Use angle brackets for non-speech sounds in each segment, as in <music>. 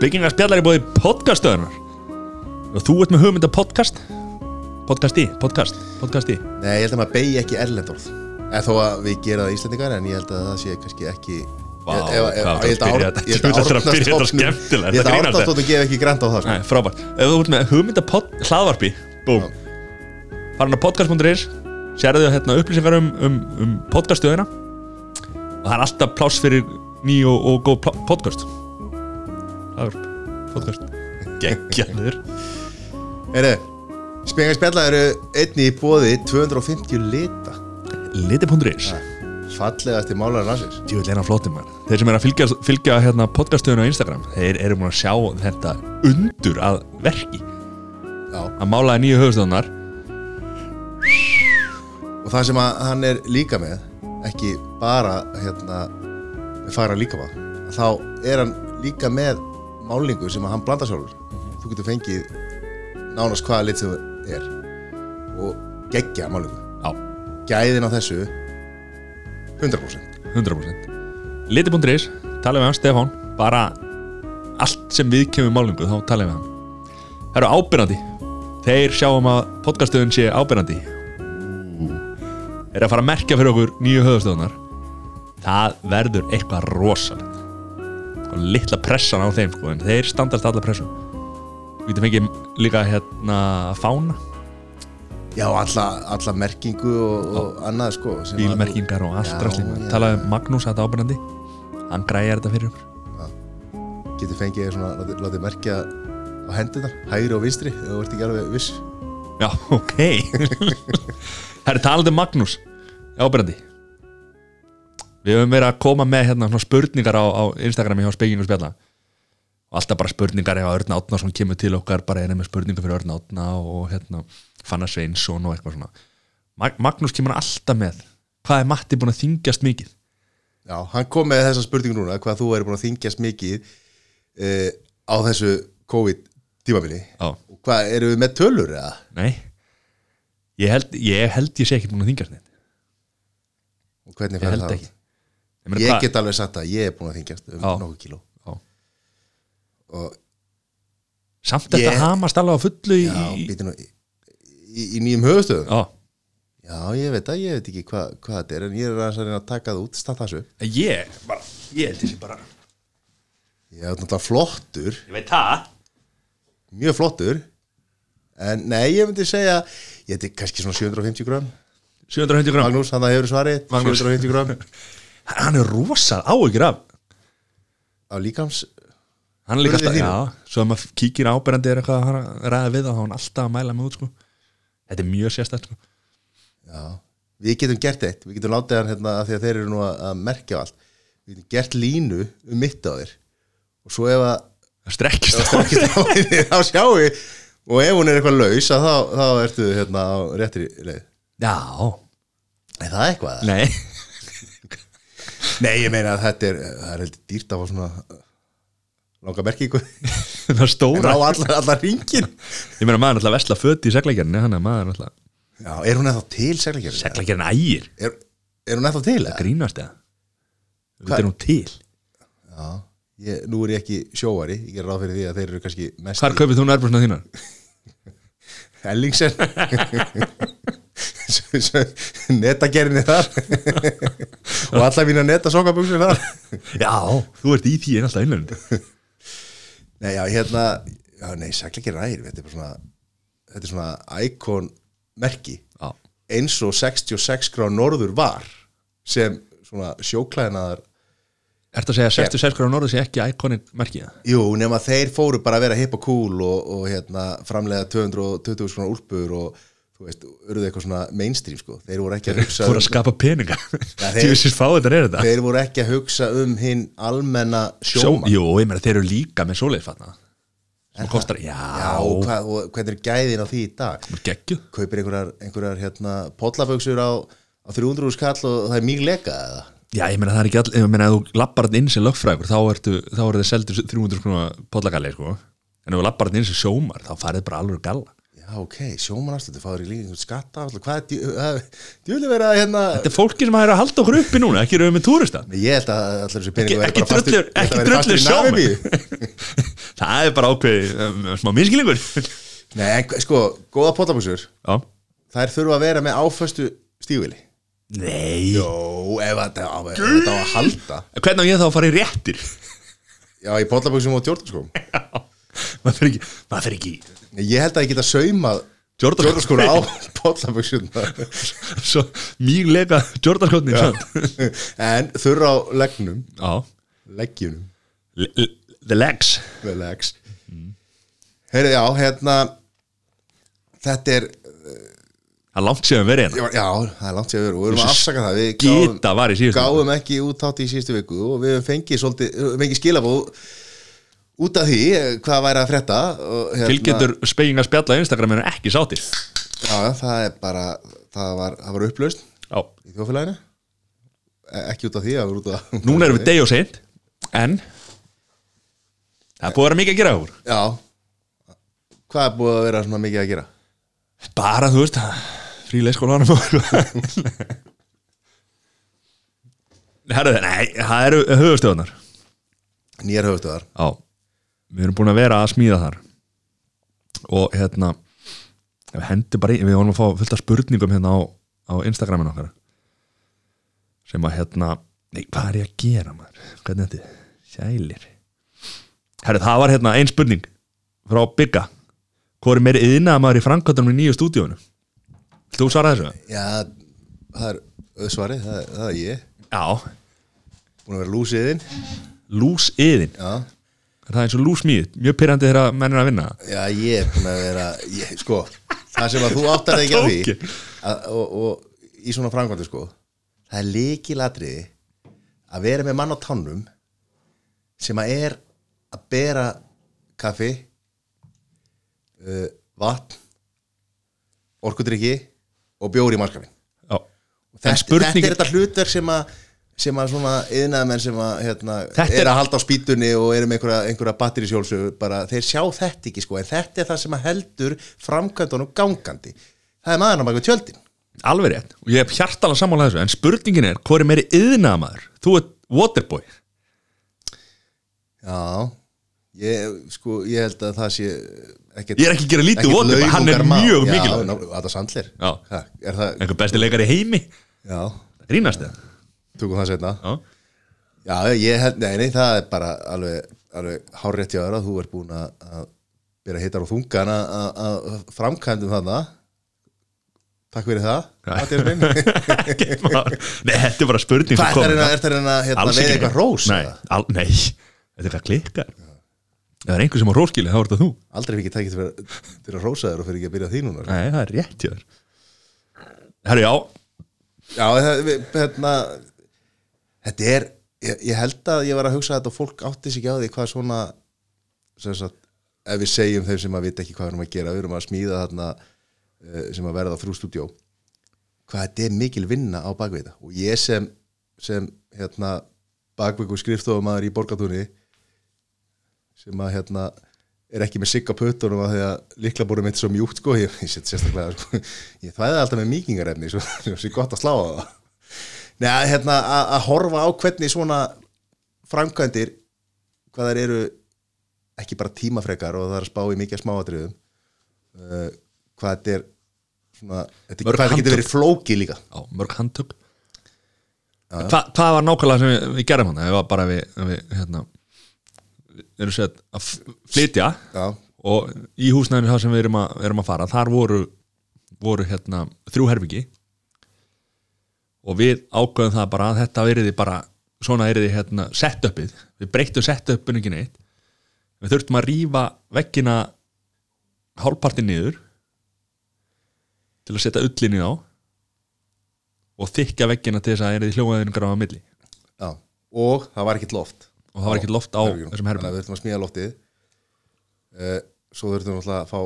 Byggingarspjallar er búið podcastöðunar og þú ert með hugmynda podcast? Podcasti, podcast, podcasti Nei, ég held að maður beigi ekki erlendorð eða þó að við gera það íslendingar en ég held að það sé kannski ekki Vá, Ég- ef- ef- hvað ég held <laughs> þú að byrja Ár- þetta- ég held þú að ætlar að byrja þetta Árnastofnun- skemmtilega, Ég held þetta að grínast árnastóttum gefa ekki grænt á það sko. Nei, frábært. Ef þú ert með hugmynda pod, hlaðvarpi Búm. Farin á podcast.is Sérðu hérna upplýsingar um, um, um podcaststöðina Og það er alltaf pláss fyrir ný og, og góð plá- podcast Hlaðvarp Podcast. Gekkjaður Heyri, Spengar spjalla eru einni í bóði 250 lita. Liti.is fallegasti málar landsins. Djúvill er hann flottir maður. Þeir sem er að fylgja, fylgja hérna podcaststöðinu á Instagram Þeir eru múin að sjá þetta undur að verki. Já. Að málaði nýju höfustöðunar og það sem að hann er líka með ekki bara hérna fara líka maður þá er hann líka með málingu sem hann blanda sjálfur. Þú getur fengið nánast hvaða lit sem það er og geggja málingu Já, gæðin á þessu 100% 100% Liti.is, tala við hann Stefán Bara allt sem við kemur málingu Þá tala við hann. Það eru ábyrrandi Þeir sjáum að podcaststöðun sé ábyrrandi Er að fara að merkja fyrir okkur nýju höfustöðunar Það verður eitthvað rosalegt og litla pressan á þeim sko, en þeir standast alla pressu Við getum fengið líka hérna fána, já, alla, alla merkingu og, og annað sko bílmerkingar og allt já. Talaði um Magnús að þetta ábyrrandi Hann græjar þetta fyrir okkur. Getur fengið svona, látið, merkja á hendunar, hægri og vinstri ef þú ert ekki alveg viss. Já, ok. <laughs> Það er talandi um Magnús. Ábyrjandi Við höfum verið að koma með hérna spurningar á, á Instagrami hjá Spekingu spjalla. Og alltaf bara spurningar ef Örn Átnason kemur til okkar bara einu með spurningar fyrir Örn Átna og hérna Fanna Sveinsson og eitthvað svona. Mag Magnús kemur alltaf með. Hvað er Matti búin að þingjast mikið? Já, hann kom með þessa spurningu núna hvað þú er búin að þingjast mikið uh, á þessu COVID tímabili Já, og hvað, eru við með tölur eða? nei. Ég held ég, held ég sé ekki búin að þingjast neitt. Og hvernig held það? Ég, Ég get alveg sagt að ég er búin að þingjast um nokkuð kíló. Og Samt þetta Ég- hamast alveg á fullu í, já, nú í, í, í nýjum höfustöðum Já, Já, ég veit að ég veit ekki hvað hva þetta er en ég er að að taka það út, standa þessu ég bara, ég held þessi bara Ég er náttúrulega flottur, Ég veit það. Mjög flottur. En nei, ég myndi segja ég veit kannski svona 750 gram 750 gram Magnús, hann að hefur svarið. Magnús. 750 gram <laughs> Hann er rosa áhyggjur af. Á líkams Hann er líka alltaf, já. Svo að maður kíkir áberandi er eitthvað að hann ræða við er hann alltaf að mæla mig út sko. Þetta er mjög sérstætt sko. Já, við getum gert eitt. Við getum látið hann hérna að því að þeir eru nú að, að merkja allt. Við getum gert línu um mitt á þér. Og svo ef að Það strekkist strekkist á því <laughs> þá sjáum við. Og ef hún er eitthvað laus að þá, þá ertu hérna á réttri leið. Já, Er það eitthvað? nei Nei, ég meina að þetta er það er heldur dýrt að fá svona uh, langa merkingu <laughs> Það er en stóra á allar, allar ringin Ég meina maður er alltaf að vesla föt í seglækjarni Þannig að maður er alltaf Já, er hún eða til seglagjörn? Seglækjarni ægir Er, er hún eða til? eða? Grínast eða Þetta er nú til Já, ég, nú er ég ekki sjóari ég ger ráð fyrir því að þeir eru kannski mest Hvar kaupið þú nærbúrsna þínar? <laughs> Ellingsen Netagerðinni þar. Og alla mína netasokkabuxur þar. Já, þú ert í því en alltaf innlönd Nei, já, hérna já, Nei, seglagjörn ræðir þetta er bara svona þetta er svona íkon merki. Já, eins og 66 gráð norður var sem svona sjóklæðinaðar Ertu að segja að 66 gráður norður sé ekki iconic merkið? Jú, nema þeir fóru bara að vera hip og cool og, og hérna, framlega 220 svona úlpur og þú veist, urðu eitthvað svona mainstream sko. þeir voru ekki að hugsa Fór að um, skapa peninga. Þeir- Þú veist fá þetta er þetta. þeir voru ekki að hugsa um hinn almenna Sjó, sjóman Jú, ég meina þeir eru líka með svoleiðsfatna sem kostar, já, Já, og, hvað, og hvernig er gæðin á því í dag? Geggju kaupir einhverjar, einhverjar hérna, pollaföksur á, á 300 skall og það er mjög leka eða Já, ég meina það er ekki all, ég meina ef þú lappar þetta inn sem lögfrægur þá ertu, þá er það seldur 300 skrona pollagalli, sko. En ef þú lappar þetta inn sem sjómar þá farið bara alveg galla. Já, ok, sjómanastöðu, fáður í líka skatta hvað er djúli <laughs> verið að hérna Þetta er fólki sem er að halda okkur uppi núna ekki við með túrista Ég held að allir þessi peningu Ekki- ekki drullur- ekki drullur sjóman <laughs> Það er bara ákveð um, smá minnskilningur Nei, en sko, góða Já. Þær þurfa að vera með áföstu stígvili Nei. Jó, ef þetta á að halda. Hvernig á ég þá að fara í réttir? Já, í potabuxum og tjórnarskóm. <laughs> Maður fyrir ekki maður fyrir ekki Ég held að ég geta saumað tjórnarskóra á <laughs> potabuxum <laughs> Svo mjög lega Jordanskótni En þurra á leggnum. Já. Leggjunum. L- l- The legs. Með legs. Heyrðu, já, hérna Þetta er, Er langt síðan verið hérna. Já, það er langt sér verið og við erum að afsaka það. Við Gita var í síðustu gáum ekki út átt í síðustu viku og við höfum fengið fengið skilabóð út af því eh, hvað væri að frétta og, hérna, Fylgjendur speyginga spjalla á Instagram er ekki sátir Já, það er bara, það var, það var upplaust Já. í þjófélaginu E- ekki út af því, út af Núna erum við deg og seint En Það er búið að vera mikið að gera úr Já. Hvað er búið að vera svona mikið að gera? Bara þú veist Frílega skólanum og eitthvað. Herðu, nei, það eru höfustöðunar Nýjar höfustöðar Já, við erum búin að vera að smíða þar. Og hérna við hendum bara í, við vorum að fá fullt af spurningum hérna á, á Instagramin okkar. Sem að hérna nei, hvað er ég að gera maður? Hvernig er þetta, sælir. Herru, það var hérna ein spurning frá Bigga. Hvað er meiri yðnaða maður í Frankvöldunum í nýju stúdíónu þú svara þessu? Já, það er auðsvarið, það, það er ég. Já, Búin að vera lúsiðinn. Lús yðin Já, það er eins og lús mýð, mjög pyrrandi þegar menn er að vinna. Já ég er búin að vera ég, Sko, það sem að þú áttar ekki á <laughs> því að, og, og í svona framkvæmdu sko Það er líkilatriði að vera með mann á tánum sem að er að bera kaffi uh, vatn orkudrykki og bjóri í Já, þetta, er þetta hlutverk sem að sem að svona yðnaðmenn sem að hérna, er er- að halda á spýtunni og eru með einhverja, einhverja batterisjólsu bara þeir sjá þetta ekki sko. En þetta er það sem að heldur framkvæmdunum gangandi. Það er maðurinn á baka tjöldin. Alveg rétt, og ég hef hjartalega sammála þessu en spurningin er, hvað er meiri yðnaða maður? Þú ert waterboy. Já. Ég, sko, ég held að það sé ekkert, Ég er ekki að gera lítið Waterboy, hann er mjög mikilvægur. Já, Ada Sandler. Er það, Einhver besti leikari í heimi? Já, Grínast þið tökum það setna Já, Já, ég held, nei, nei, það er bara alveg, alveg hárrétt hjá þér að þú ert búin að, að byrja hittar og þungan að, að, að framkvæmdum þarna. Takk fyrir það. <laughs> Nei, þetta er bara spurning Hvað er það er það reyna hérna, veið eitthvað rós? Nei, þetta er eitthvað klikkar það er einhver sem á róskili, þá er þetta þú. Aldrei fikk ég tækið til, að rósa þér og fyrir ekki að byrja á því núna. Nei, það er rétt hjá þér. Herru, já, Já, það, við- hérna Þetta er, ég, ég held að ég var að hugsa þetta og fólk átti sig ekki á því hvað svona sem sagt, ef við segjum þeim sem að vita ekki hvað við erum að gera við erum að smíða þarna eh, sem að verða þrjú stúdjó hvað þetta er mikil vinna á bakvið þetta. Og ég sem, sem hérna, bakveiku skrifstofumæður í borgatúni sem að hérna er ekki með sigga pötunum að því að líkla búið mitt svo mjúkt sko, ég, ég set sérstaklega sko, ég þvæði alltaf með mýkingarefni svo það sé gott að slá á það. Nei, hérna að að horfa á hvernig svona framkvæmdir hvað þær eru ekki bara tímafrekar og það er að spá í mikið smáatriðum uh, hvað þetta er svona, þetta, hvað þetta getur verið flóki líka. Já mörg handtök. Hva, Hvað var nákvæmlega sem við, við gerum hann? Það var bara við, við hérna erum sett að flytja Já, og í húsnæðinu það sem við erum að, erum að fara þar voru, voru hérna þrjú herbyggi og við ákveðum það bara að þetta veriði bara svona eriði hérna setupið. Við breyttum setupinu ekki neitt. Við þurftum að rífa veggina hálfpartin niður til að setja ullinni á og þykja veggina til þess að eriði hljóðaðingar á að milli. Já, og það var ekkert loft og það var ekki loft á herbergjunum. þessum Þannig herbyggjum að við þurftum að smíða loftið. Uh, Svo þurftum við alltaf að fá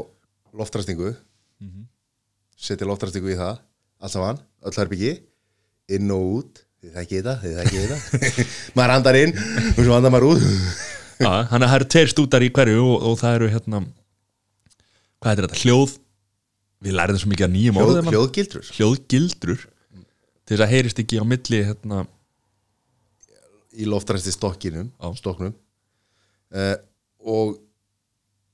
loftræstingu Setja loftræstingu í það Allt saman, öll herbyggi Inn og út, þið þekkið þetta, þið þekkið þetta. <laughs> Maður andar inn og svo andar maður út. Þannig að það eru tveir stútar í hverju og, og það eru hérna hvað heitir þetta, hljóð? Við lærðum svo mikið að nýjum Hljóð, orðum. hljóðgildrur. Hljóðgildrur. Til þess að heyrist ekki á milli hérna, í loftræsti stokkinum Já. stokknum uh, og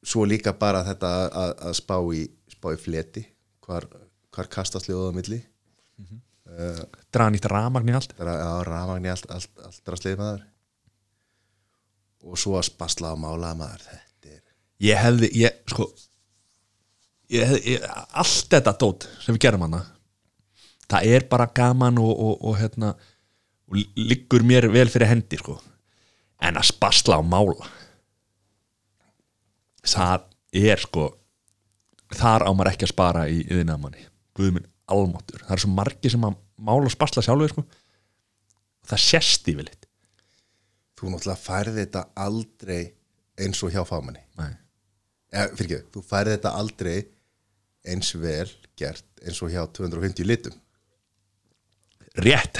svo líka bara þetta að, að spá í spá í fleti hvar, hvar kastast hljóða á milli. Draga nýtt ramagn í allt. Það að já, rafmagni allt, allt, allt drastlið maður. Og svo að spasla á mála maður þetta er ég hefði, ég, sko ég hefði, ég, allt þetta dót sem við gerum hana það er bara gaman og, og, og hérna og liggur mér vel fyrir hendi sko. En að spasla á mála það er sko þar á maður ekki að spara í yðinamanni guðminn almáttur, það er svo margi sem að mála og spasla sjálfur sko. Það sést yfirleitt. Þú náttúrulega færði þetta aldrei eins og hjá fámanni Nei. ja, fyrir ekki, þú færði þetta aldrei eins vel gert eins og hjá 250 litum rétt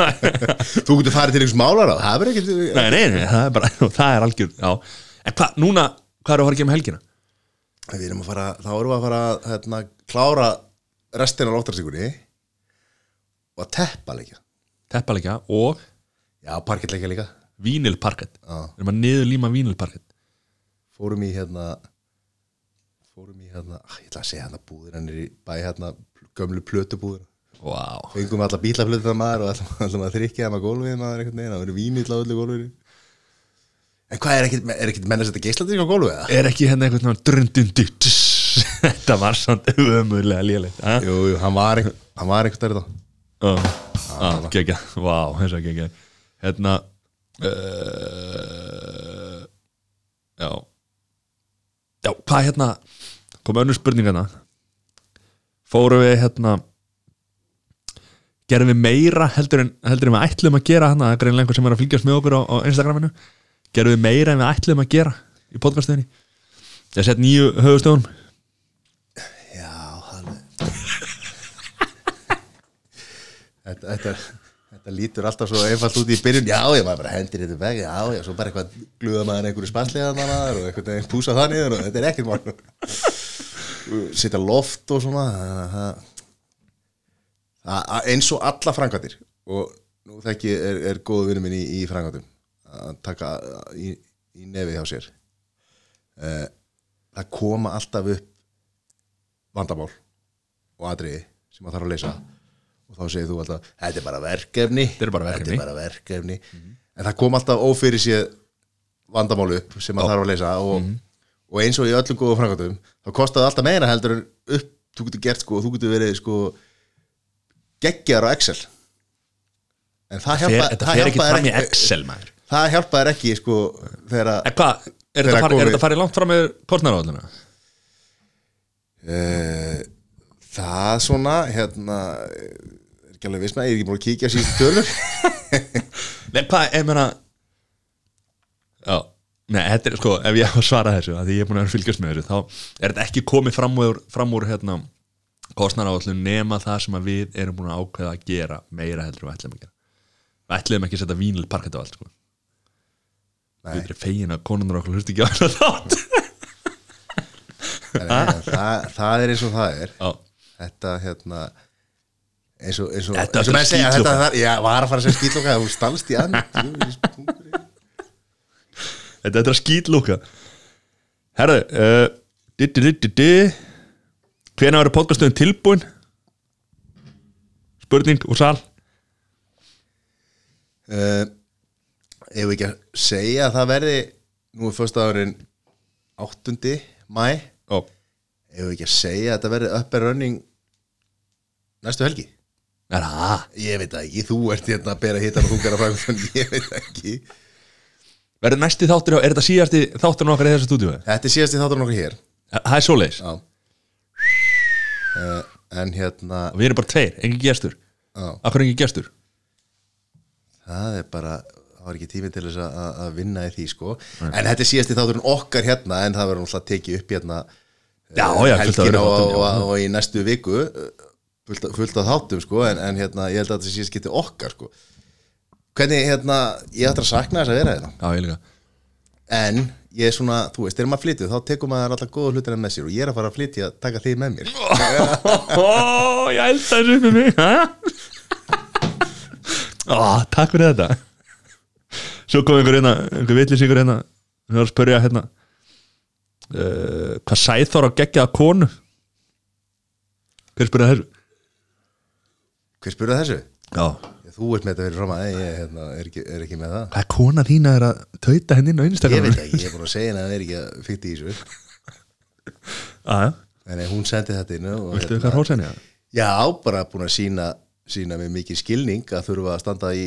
<laughs> þú getur farið til einhvers málar á það er ekkert nei, nei, nei, það er bara, <laughs> það er algjör já. en hvað, núna, hvað er að fara að gera með helgina? við erum að fara, þá erum við að fara að hérna, klára restina á loftarsíkunni og að teppa leikja teppalegja og já, parkettleikja líka vínilparkett Já. við erum að niður líma vínilparkett fórum í hérna fórum í hérna, ah, ég ætla að segja hérna búðir hann er í bæ hérna gömlu plötubúður wow. fengum alla bílaflötu maður og <laughs> að þrykja það með gólfið maður einhvern veginn, það verður vínill á öllu gólfinu. En hvað er ekkit, er ekkit menn að setja geisladrykk á gólfið er ekki hérna einhvern veginn drundundi <laughs> þetta var svona ömurlega lélegt ah? Jú, jú, hann var einhvern stærð ah, gegja, wow, þess að gegja hérna uh, já. Já, hvað hérna kom önnur spurning hérna. Fórum við hérna gerum við meira heldur en, heldur en við ætlum að gera hérna, það er greinlega einhver sem er að fylgjast með okkur á, á Instagraminu. Gerum við meira en við ætlum að gera í podcastuðinni ég sett nýju höfustöðunum Já, hann þetta, þetta, þetta lítur alltaf svo einfalt út í byrjun. Já, ég maður bara hendir þetta veg Já, já, svo bara eitthvað gluða maður einhverju spanslega maður og eitthvað púsa það niður og þetta er ekkert mál. Sitta loft og svona það- eins og alla framkvæmdir og nú þekki er, er góðu vinur minn í, í framkvæmdum að taka í, í nefið hjá sér. Eh, það koma alltaf upp vandamál og atriði sem maður þarf að leysa. Og þá segir þú alltaf, þetta er bara verkefni Þetta er bara verkefni. Er bara verkefni. en það kom alltaf ófyrir sér vandamál upp sem maður þarf að leysa og, og eins og í öllum góðu framkvæmdum þá kostaði alltaf meira heldur en upp þú getur gert sko, þú getur verið sko geggjar á Excel. En það ekki hjálpaði maður. það hjálpaði ekki sko þegar að er þetta farið, langt fram með kostnæraálluna? Uh, það svona hérna er ekki alveg viss með, ég er ekki búin að kíkja síðustu tölur. <laughs> Nei, hvað, ég meina Já, nei, þetta er sko ef ég á að svara þessu, að því ég er búin að fylgjast með þessu þá er þetta ekki komið fram úr, fram úr hérna, kostnæraállun nema það sem við erum búin að ákveða að gera meira heldur við ætlum að gera. Við ætlum ekki að setja vínil parkett á allt sko. Við erum fegin að konundur okkur hlusti ekki á það, það er eins og það er. Já, þetta hérna eins og, eins og, Þetta eins og segja þetta, það, já, var að fara að segja skýtloka þú stalst í ann þetta er að skýtlúka Herðu uh, di, di, di, di, di. Hvenær verður podcastöðun tilbúin? Spurning úr sal. Uh, ef við ekki að segja að það verði nú er fyrsta árin 8. mæ Ó, ef við ekki að segja að þetta verði up and running næstu helgi? Er það? ég veit það ekki, þú ert hérna að bera hittan og þú gera frækum <laughs> ég veit það ekki. Verður næsti þáttur, er þetta síðasti þáttur okkar í þessu stúdíu? Þetta er síðast í þáttur nokkuð hér. Það er svoleiðis. Já uh, En hérna og við erum bara tveir, engin gestur. Já, Akkur engin gestur? Það er bara Það var ekki tími til þess að, að- að vinna í því sko. En þetta er síðast í þátturinn okkar hérna En það verður náttúrulega tekið upp hérna Já, já, af Helgin og, já. og, og í næstu viku uh, fullt, fullt af þáttum sko. En, en hérna ég held að þetta síðast geti okkar sko. Hvernig hérna Ég ætla að sakna þess að vera hérna. Já, ég líka. En ég er svona, þú veist, þegar maður flytju þá tekur maður alltaf góða hlutina með sér og ég er að fara að flytja að taka þig með mér Ó, ég held það þessu með mig? Ó, takk fyrir þetta Svo kom einhver hérna einhver vitlisíkur hérna við varum að spyrja hérna uh, hvað sæþór á geggjaða konu hver spyrja þessu? hver spurði þessu? Já þú ert með þetta fyrir fram að ég hérna, er, ekki, er ekki með það Hvað er kona þína er að tauta henni inn á ég Instagram? veit ekki, ég er búin að segja henni að það er ekki að fyrta í þessu <laughs> Aðja, en hún sendi þetta inn og, viltu eitthvað hrósa henni? eða? já, bara búin að sína sína með mikið skilning að þurfa að standa í,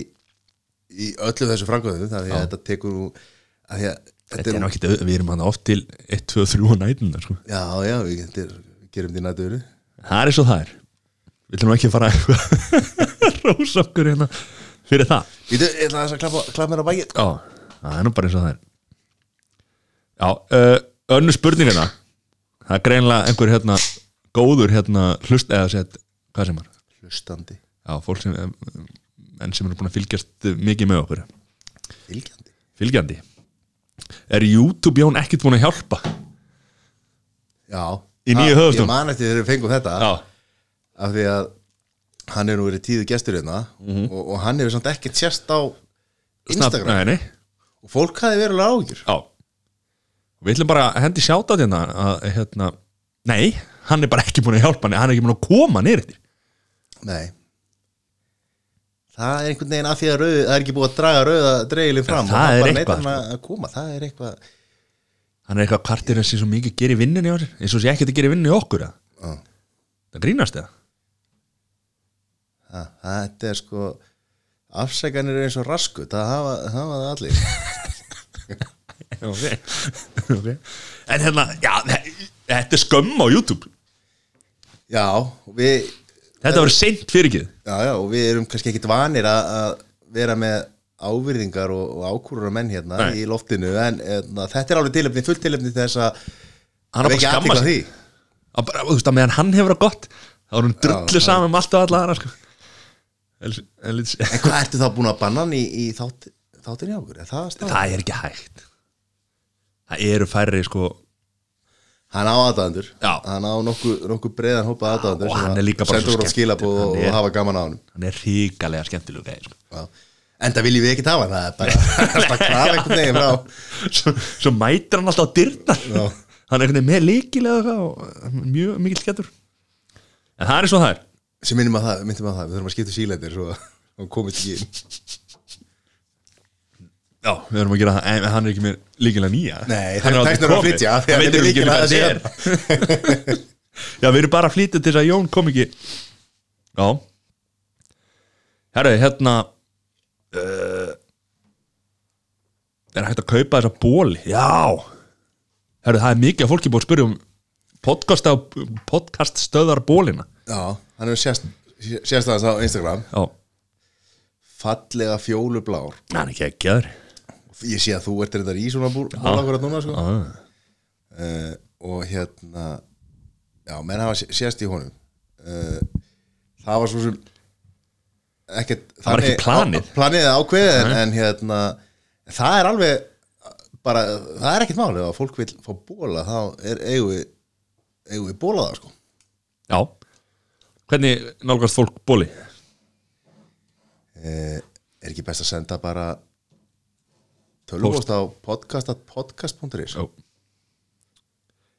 í öllu þessu framkvæðum þannig að þetta tekur að að Þetta er ekkit auð, við erum hann oft til 1, 2, 3 og nætuna sko. já, já, við er, gerum því nættuður Það er og það er Við ætlum ekki að fara að <laughs> rósa okkur hérna. Fyrir það. Vítu, ég ætla að klappa, klappa mér á bæki Já, það er nú bara eins og það er. Já, uh, önnu spurningina Það er greinlega einhver hérna góður hérna hlust eða sett, hvað sem er. Hlustandi, Já, fólk sem eh, menn sem eru búin að fylgjast mikið með okkur. Fylgjandi? Fylgjandi. Er YouTube Jón ekkert búin að hjálpa? já, Í nýju Ha, höfuðstól. ég man eftir þegar við fengum þetta. Já, af því að hann er nú verið tíðu gestur hérna og, og hann hefur samt ekkert sérst á Instagram. Nei, nei, og fólk hafi verið alveg ágjur já. Við ætlum bara að hendi sjáta hérna að hérna, nei, hann er bara ekki búin að hjálpa hann, hann er ekki búin að koma nýr eftir. Nei. Það er einhvern veginn af því að rauð, það er ekki búið að draga rauða dreigilin fram það og er bara neitar hann að koma. Það er eitthvað Hann er eitthvað kvartir þessi svo mikið gerir vinninni á sér eins og sé ekkert að gera vinninni í okkur. Það grínast eða? Það, þetta er sko afsækanir er eins og raskut það hafa, það allir <laughs> okay. okay. En hérna, já, þe- þetta er skömm á YouTube já, við Þetta verður seint fyrir ekki Já, já, og við erum kannski ekkit vanir að, að vera með ávirðingar og, og ákúrur menn hérna Nei. í loftinu en eðna, þetta er alveg tilefni, fullt tilefni til þess að Hann er að athygli á sig að bara, þú veist að meðan hann hefur það gott þá er hún drullu saman um allt og alla aðra sko. En, en, En hvað ertu þá búin að banna í, í þátt, þáttinni á okkur? Er það, það? það er ekki hægt það eru færri sko Hann á aðdæðandur. Hann á nokkuð nokku breiðan hópa aðdæðandur og hann er líka bara svo að skemmtilegur. og, er- og hafa gaman á hann hann er ríkalega skemmtilegu gæði sko. Já. Enda viljum við ekki hann Það er bara <laughs> alltaf krafa einhvern veginn frá svo, svo mætir hann alltaf á dyrnar hann er einhvern veginn með líkilega og mjög mikill skemmtur en það er og það er sem minnum að það, myndum að það, við þurfum að skipta sílendir svo að komist ekki inn Já, við erum að gera það, en hann er ekki með líkilega nýja. Nei, það er tæknar að flytja, því Hann að veit þetta er ekki hvað að þetta er. Já, við erum bara að flytja til þess að Jón kom ekki. Já. Herru, hérna uh, Er hægt að kaupa þessa bóli? Já. Herru, það er mikið að fólki búið að spyrja um podcast stöðar bólina Já, hann hefur sérst, sérst aðeins á Instagram. Já, fallega fjólublár. Hann er ekki ekki aður ég sé að þú ert reyndar í svona búl akkurat núna sko. Uh, og hérna já, menn hafa sé- sést í honum. Uh, það var svo sem ekkert Það var ekki þannig- planið. á, planið. er ákveðið en, en hérna það er alveg bara, það er ekkert málið að fólk vil fá bóla þá er eigum við eigum við bóla það sko. Já Hvernig nálgast fólk bóli? uh, er ekki best að senda bara tölvúst á podcast.podcast.is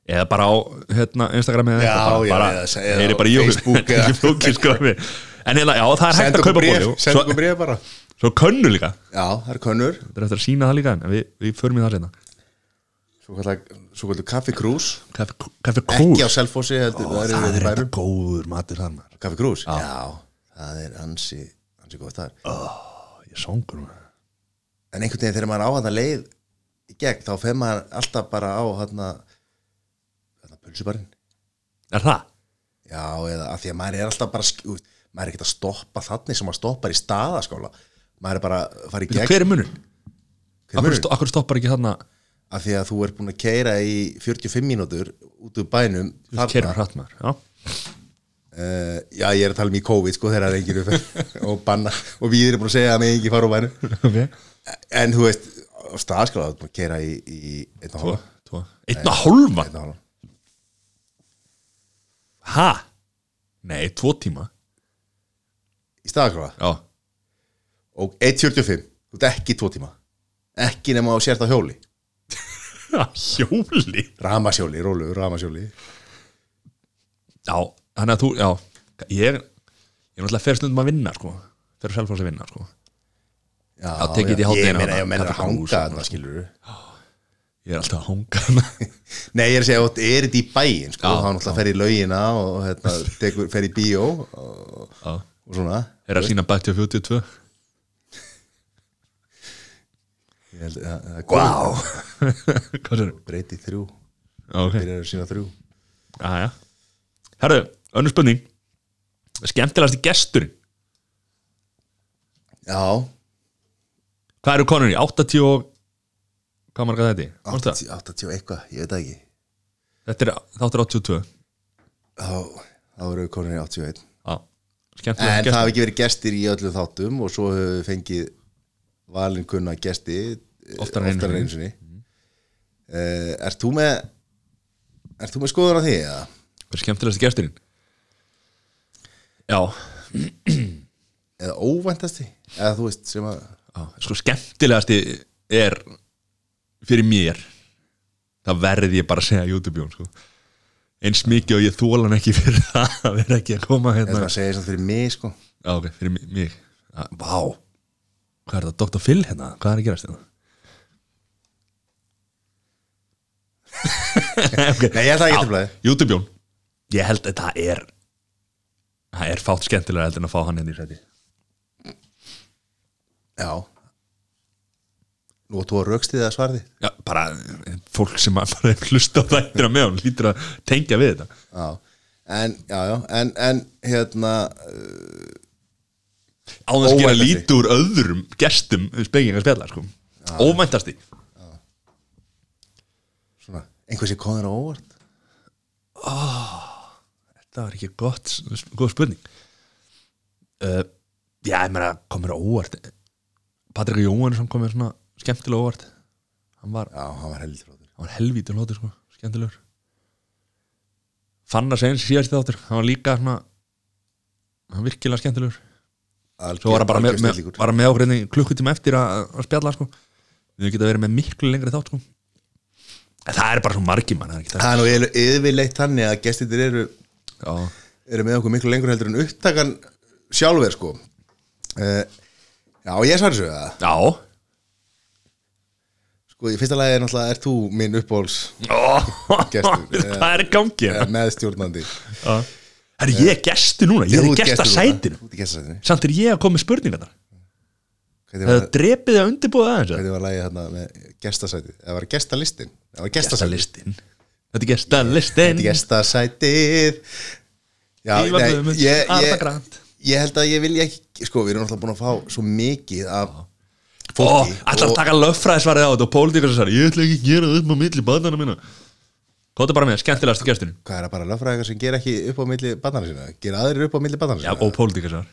Eða bara á hérna, Instagram eða eitthvað, bara, eða. Facebook eða- <laughs> sko. En hérna, já, það er hægt að kaupa bóli senda svo, okkur bréf bara. svo könnu líka. Já, það er könnur. Það er eftir að sína það líka En við, við förum í það sérna svo kallar, svo kallar kaffi krús Kaffi, kaffi krús ekki á Ó, það er Það þetta góður matur þar maður kaffi krús, já. það er ansi ansi góð þar. Ég songur maður en einhvern veginn þegar maður á hann leið í gegn þá fer maður alltaf bara á hann að pulsubarinn. Er það? já, eða að því að maður er alltaf bara maður er ekkert að stoppa þannig sem maður stoppar í staðaskála. Maður er bara að fara í gegn. Hver er er Akkur, stoppar ekki þarna af því að þú ert búin að keira í 45 mínútur út úr bænum Kerum hratt maður Já. Uh, já, ég er að tala um í COVID sko þegar það er enginn upp <laughs> og banna og við erum búin að segja að mig ekki fara úr bænum. Ok. En þú veist, á staðskala að keira í, í einn og Tvo, hálfa tvo. Einn og hálfan? Einn og hálfa Ha? Nei, tvo tíma. Í staðskala Já, og 1.45 þú ert ekki tvo tíma. Ekki nema á sért á hjóli hjóli ramasjóli, rólu, ramasjóli Já, þannig að þú, já Ég, ég er náttúrulega fer stundum að vinna, sko. Fer sjálf að vinna, sko. Já, Já, tek ég ég meina, þarna, ég meina að hanga og þarna skilur Ég er alltaf að hanga hana <laughs> nei, ég er að segja, þú er þetta í bæin sko, Já, þá náttúrulega fer í laugina og hérna, <laughs> fer í bíó og, Já. og svona. Er að sína bætti á 42 Sér? breyti þrjú, Ok, þeir eru sína þrjú. Aðja Herru, önnur spurning. Skemmtilegasti gesturinn? Já, Hvað eru konur í? 80 og Hvað marga þetta? í? Manstu það? 80, 80 og eitthvað, ég veit ekki. Þetta er þáttur 82 þá, þá eru í 81 Já, En skemmtilegasti það gestur hafi ekki verið gestir í öllum þáttum og svo hefur við fengið valin kunna gesti Oftar en einu sinni. uh, Ert þú með Ert þú með skoðun á því? eða? Hvað er skemmtilegasti gesturinn? Já, Eða óvæntasti? Eða þú veist sem að já, sko skemmtilegasti er fyrir mér það verði ég bara að segja YouTube-jón sko. eins mikið og ég þóla hann ekki fyrir <laughs> það að vera ekki að koma hérna það segir samt fyrir mig sko Já, ok, fyrir mig, Vá, hvað er það, Dr. Phil hérna? Hvað er að gerast hérna? Okay. Nei, ég held það ekki til blæði YouTube-jón Ég held að það er það er fátt skemmtilega heldur en að fá hann hérna í sæti Já. Nú þú að raukst þið að svarði Já, bara eh, fólk sem að bara hlusta á þættina með hann lítur að tengja við þetta. Já. En, já, já, en, en hérna uh, á þess að gera Óvæntasti. lítið úr öðrum gestum spekinga spjalla, sko Óvæntasti svona, einhversi komður á óvart? Það var ekki gott, góð spurning. Uh, Já, ég meina, komur á óvart. Patrik Jóhannesson komur svona skemmtilega óvart. Hann var, Já, hann var heldur flottur hann var helvítur hlóttur sko, skemmtilegur. Fannar Seins síðast þáttur, hann var líka svona hann virkilega skemmtilegur. Svo var hann bara með, með, með einnig klukkutíma eftir að, að spjalla sko. Við geta verið með miklu lengri þátt sko Það er bara svo margir mann, það? Er það Það nú yfir- yfirleitt þannig að gestindir eru Já, eru með okkur miklu lengur heldur en upptakan sjálfur sko. Uh, Já, ég svar þessu það já. Sko, í fyrsta lagi er náttúrulega, er þú minn uppbóls Oh, Gestur, <laughs> Hvað er í gangi? eh, meðstjórnandi Herri, ég er gestur núna, ég er gesta sætinu. Samt er ég að koma með spurningar Það drepið að undirbúða aðeins hvernig var lagið hérna með gestasæti Það var gestalistin Það var gestasæti Gestalistin Þetta er gestalistin Gestasætið. Já, nei, ég, ég, ég held að ég vilja ekki Sko, við erum náttúrulega búin að fá svo mikið af fólki ætlar að taka löffræðisvarið á þetta og pólitíkar sagði, ég ætla ekki að gera upp á milli badana mína Kóta bara með, skemmtilegast gesturinn. Hvað er það bara löffræðingar sem ger ekki upp á milli badana sína? Gera aðrir upp á milli badana Já, sína? og pólitíkar sem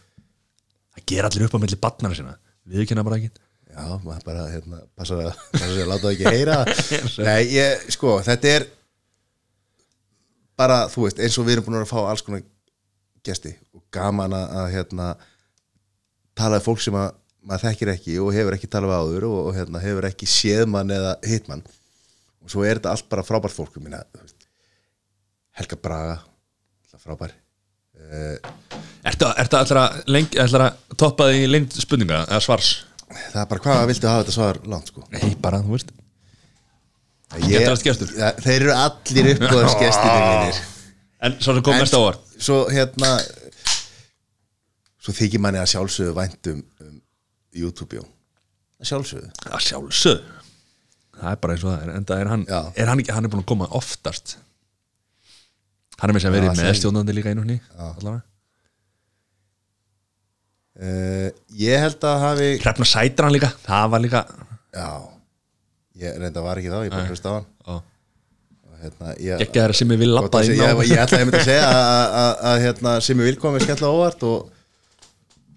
Það ger allir upp á milli badana sína Við kynna bara ekki Já, maður bara, hérna, passa að, að láta það ekki heyra. <laughs> Nei, ég, sko, þetta er bara, þú veist, eins og við erum búin að fá alls konar gesti og gaman að, að hérna, tala við fólk sem að maður þekkir ekki og hefur ekki talað við áður og, og hérna, hefur ekki séð mann eða hitt mann og svo er þetta allt bara frábært fólk ég meina, þú veist, Helga Braga frábær uh, Ertu að, ertu að, ætlar að, leng, ætlar að toppa því lengt spurninga eða svars? Það er bara hvað viltu hafa þetta svar langt sko? Nei, bara, þú veist. Ég- Skemmtilegasti gestur. Ja, þeir eru allir uppbúðars gestinir <laughs> mínir. En svo sem kom mest á óvart Svo hérna Svo þykir manni að sjálfsögðu væntum um, YouTube jó Að sjálfsögðu. Það sjálfsög Það er bara eins og það er Enda er hann, Já. er hann ekki, hann er búin að koma oftast. Hann er með sem Já, verið það með segir- stjónandi líka einu honni Allavega uh, Ég held að hafi Hrefna sætir hann líka, það var líka Já. Ég reynda var ekki þá, ég bara hlust á hann. Og hérna ég, Ekki það sem ég vil lappa á ég, ég ætlaði að mynda að segja að, hérna, sem ég vil koma skella óvart og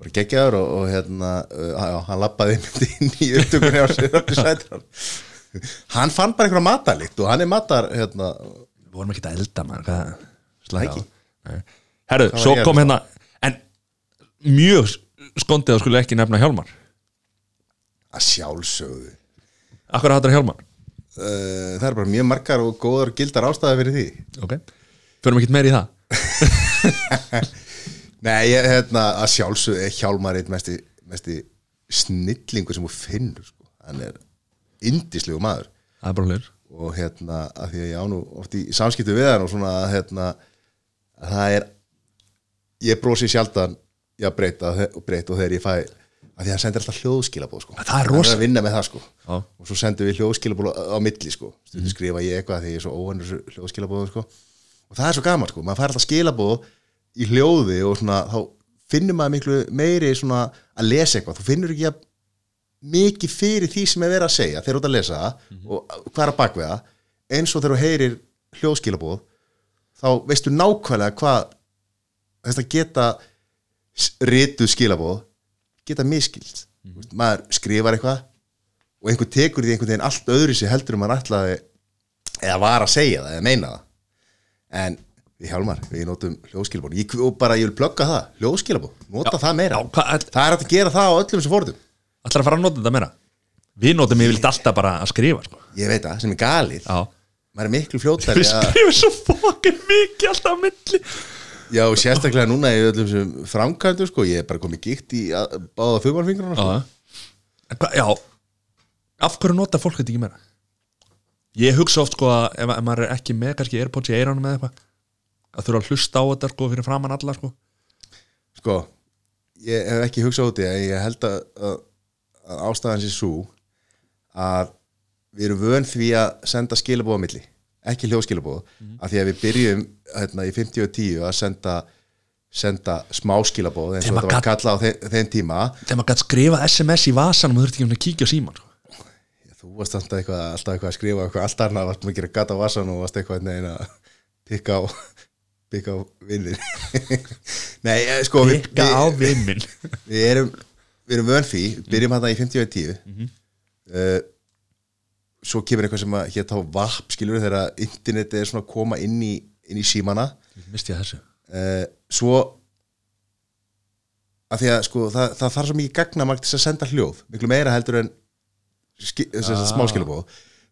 bara geggjaður og, og hérna uh, já, hann lappaði inn í upptökunni á sér hann fann bara einhverja matalikt og hann er matar hérna, Við vorum ekki að elda. Nei. Herru, svo kom hérna en mjög skondið að skulle ekki nefna Hjálmar? Að sjálfsögðu. Akkur hattar Hjálmar? Uh, það er bara mjög margar og góðar og gildar ástæði fyrir því. Ok, förum ekki meir í það? <laughs> Nei, ég, hérna, að sjálfsögðu er Hjálmar eitt mesti, mesti snillingu sem þú finnur sko. hann er indislegu maður. Það er bara hlir og hérna, að því að ég á nú oft í samskiptu við hann og svona hérna, að það er ég brosi sjaldan já, breyta breyta og þegar ég fæ að því að hann sendir alltaf hljóðskilabóð sko. Það er Hann rosa- að vinna með það sko. Og svo sendum við hljóðskilabóð á, milli sko. Stundum skrifa ég eitthvað þegar ég er svo óhannur hljóðskilabóð sko. og það er svo gaman, sko. maður fær alltaf skilabóð í hljóði og svona, þá finnur maður miklu meiri að lesa eitthvað, þú finnur ekki að mikið fyrir því sem er verið að segja þegar þú ert að lesa það og hvað er að bak við það eins og þegar þú heyrir hljóðskilabóð þá veistu nákvæmlega hvað þess að geta rituð skilabóð geta miskilt mm maður skrifar eitthvað og einhver tekur því einhvern veginn allt öðru sér heldur um maður ætlaði eða var að segja það eða meina það. En við hjálmar, við notum hljóðskilabóð ég, og bara ég vil plugga það, hljóðskilabóð nota það meira, Já, hvað, það er að gera það á öllum sem fórðum ætlar að fara að nota þetta meira? Við notum yfirleitt alltaf bara að skrifa sko. ég veit það, sem er galið. Já. Maður er miklu fljótari Við að skrifum svo fokkin mikið alltaf á milli já, sérstaklega núna í öllum sem framkvæmdu sko, ég er bara komið gikt í að- báða fumarfingruna sko. Já En hvað- Já Af hverju nota fólk þetta ekki meira? Ég hugsa oft sko að ef, ef maður er ekki með kannski Airpods í eiranum eða eitthvað að þurfa að hlusta á þetta sko fyrir framann alla sko sko, ég hef ekki hugsað út í en ég held að, að, að ástæðan sé svo að við erum vön því að senda skilabóða milli, ekki hljóðskilabóð Mhm. af því að við byrjum hérna, í 50 og 10 að senda senda smá skilabóð eins og þetta var kallað á þeim, þeim tíma. Þegar maður gætt skrifa SMS í vasanum og þurfti ekki um að kíkja á síman sko. þú varst alltaf eitthvað, alltaf eitthvað að skrifa eitthvað allt annað, varst maður að gera gata á vassan og varst eitthvað neginn að pikka á <laughs> pikka á vinnir <laughs> nei, eh, sko Pikka á við- vinn minn <laughs> við erum, við erum vön því. Við byrjum hann í 50 og 10 uh, svo kemur eitthvað sem að hér þá vapp skilur þegar internetið er svona að koma inn í, inn í símana. Misti ég þessu. Uh, svo að því að sko það, það þarf svo mikið gagnamagt til að senda hljóð. Miklu meira heldur en ski, ah. smáskilabóð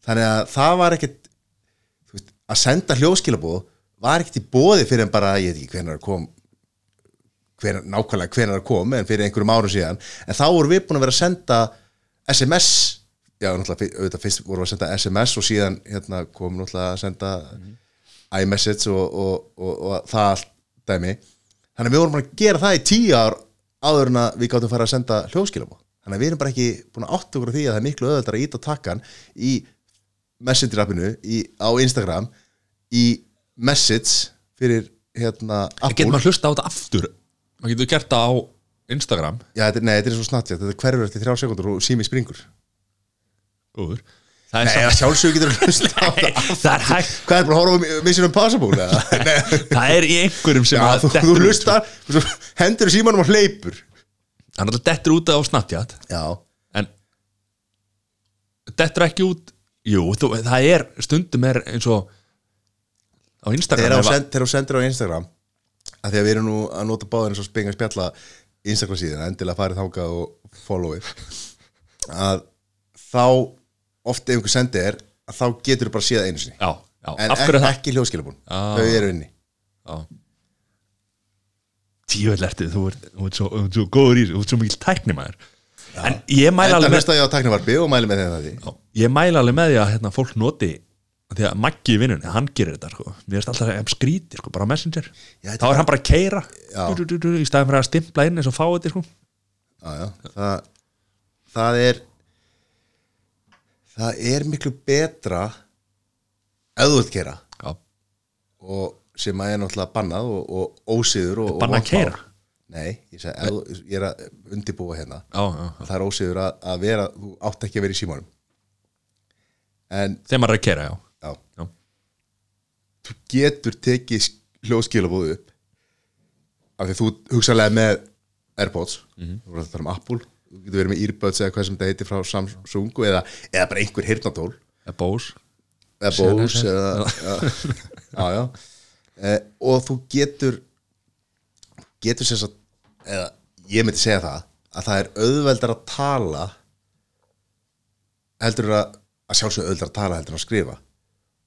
þannig að það var þú veist, að senda hljóðskilabóð var ekkit í bóði fyrir en bara ég veit ekki hvenær kom hver, nákvæmlega hvenær það kom en fyrir einhverjum árum síðan. En þá vorum við búin að vera að senda SMS já, náttúrulega, auðvitað fyrst vorum við að senda SMS og síðan hérna, kom náttúrulega að senda iMessage og, og, og, og það allt dæmi. Þannig að við vorum bara að gera það í tíu ár áður en að við gáttum fara að senda hljóðskilabóð. Þannig að við erum bara ekki búin að átta okkur því að það er miklu öðvöldar að íta takkan í messenger appinu í, á Instagram í message fyrir hérna Getur Apple. maður hlusta á þetta aftur? Maður getur gert það á Instagram. Já, þetta, er- nei, þetta er svo snart, þetta hverfur eftir þrjá sekundur og sími springur. Góður Það Nei, er, að sjálfsög getur að hlusta á það. það er Hvað er bara að horfa á Mission Impossible? <laughs> Það er í einhverjum sem Já, að þú, þú svo hendur símanum og hleypur. Hann er alltaf dettur út á Snapchat. Já, En dettur ekki út Jú, þú, það er stundum er eins og á Instagram þegar þú send, sendir á Instagram að því að við erum nú að nota báðir eins og spenga spjalla Instagram síðan, endilega farið þangað og followið að þá oft ef einhver sendi er að þá getur þú bara séð einu sinni. Já, já, en er það? ekki hljóðskilabún Ah. þau eru inni. Tíuvel ertu, þú ert, ert svo, ert svo góður í þessu, þú ert svo mikil tækni maður En ég mæla alveg með hlusta ég á tæknivarpi og mæli með þeim það því Já, ég mæla alveg með því að hérna, fólk noti því að Maggi í vinnunni, hann gerir þetta sko. mér finnst alltaf að skríti, sko, bara messenger. Já, þá er hann bara að keira í staðin fyrir að stimpla inn eins og fá þetta sko. já, já. Það, það er það er miklu betra Já, og sem að er náttúrulega bannað og, og ósýður og, Bannað mál. Nei, ég, seg, þú- ég er að undibúa hérna. Já, já, já. það er ósýður að, að vera þú átt ekki að vera í símanum. En þegar maður er að keira, já, þú getur tekið hljóðskilabóðu upp af því þú hugsalega með Airpods þú voru að tala um Apple þú getur verið með Earbuds eða hvað sem þetta heitir frá Samsung eða, eða bara einhver hirtnatól eða Bose. Eða Bose eða, já, já. Eh, og þú getur getur sem sagt eða ég myndi segja það að það er auðveldar að tala heldur að að sjálfsög auðveldar að tala heldur að skrifa.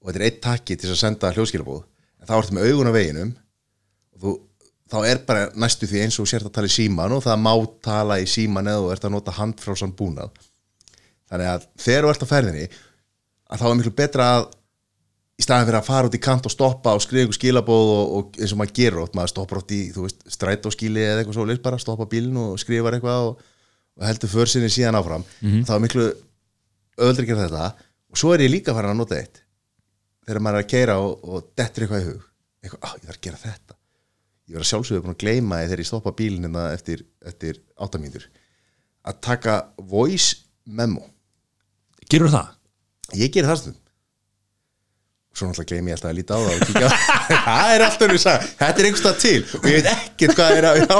Og þetta er eitt takki til að senda hljóðskilabóð en þá ertu með augun á veginum og þú, þá er bara næstu því eins og sért að tala í síman og það má tala í síman eða þú ert að nota handfrálsan búnað. Þannig að þegar þú ert á ferðinni að þá er miklu betra að í staðin fyrir að fara út í kant og stoppa og skrifa ykkur skilabóð og, og eins og maður gerur maður stoppar oft í, þú veist, strætóskíli eða eitthvað svo bara, stoppa bílinn og skrifar eitthvað og, og heldur försinni síðan áfram. Þá er miklu öðru að gera þetta. Og svo er ég líka farin að nota eitt. Þegar maður er að keira og, og dettur eitthvað í hug. Eitthvað, á, ég þarf að gera þetta ég var að sjálfsögðu búin að gleyma því þegar ég stoppa bílinn hérna eftir, eftir áttamínur að taka voice memo. Gerur það? ég ger það stundum. Svo náttúrulega gleymi ég alltaf að líta á það og kíkja á það. <laughs> Er alltaf nú sagði, þetta er einhverstað til og ég veit ekkert hvað er, að, á,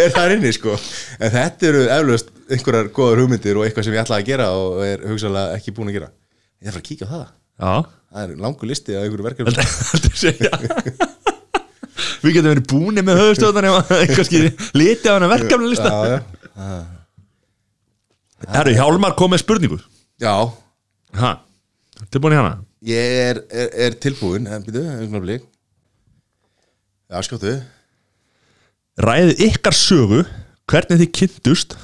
er þar inni sko. En þetta eru eflaust einhverjar góðar hugmyndir og eitthvað sem ég ætlaði að gera og er hugsalega ekki búin að gera. Ég þarf að kíkja á það. Já. Það er langur listi af einhverju verkefni <laughs> Við getum verið búinir með höfustöðan ef <laughs> kannski liti á hana verkefni lista já, já. Herru, Hjálmar kom með spurningu. Já, Ha, tilbúin í hana? Ég er, er, er tilbúin veginn já, skjóttu. Ræðið ykkar sögu hvernig þið kynntust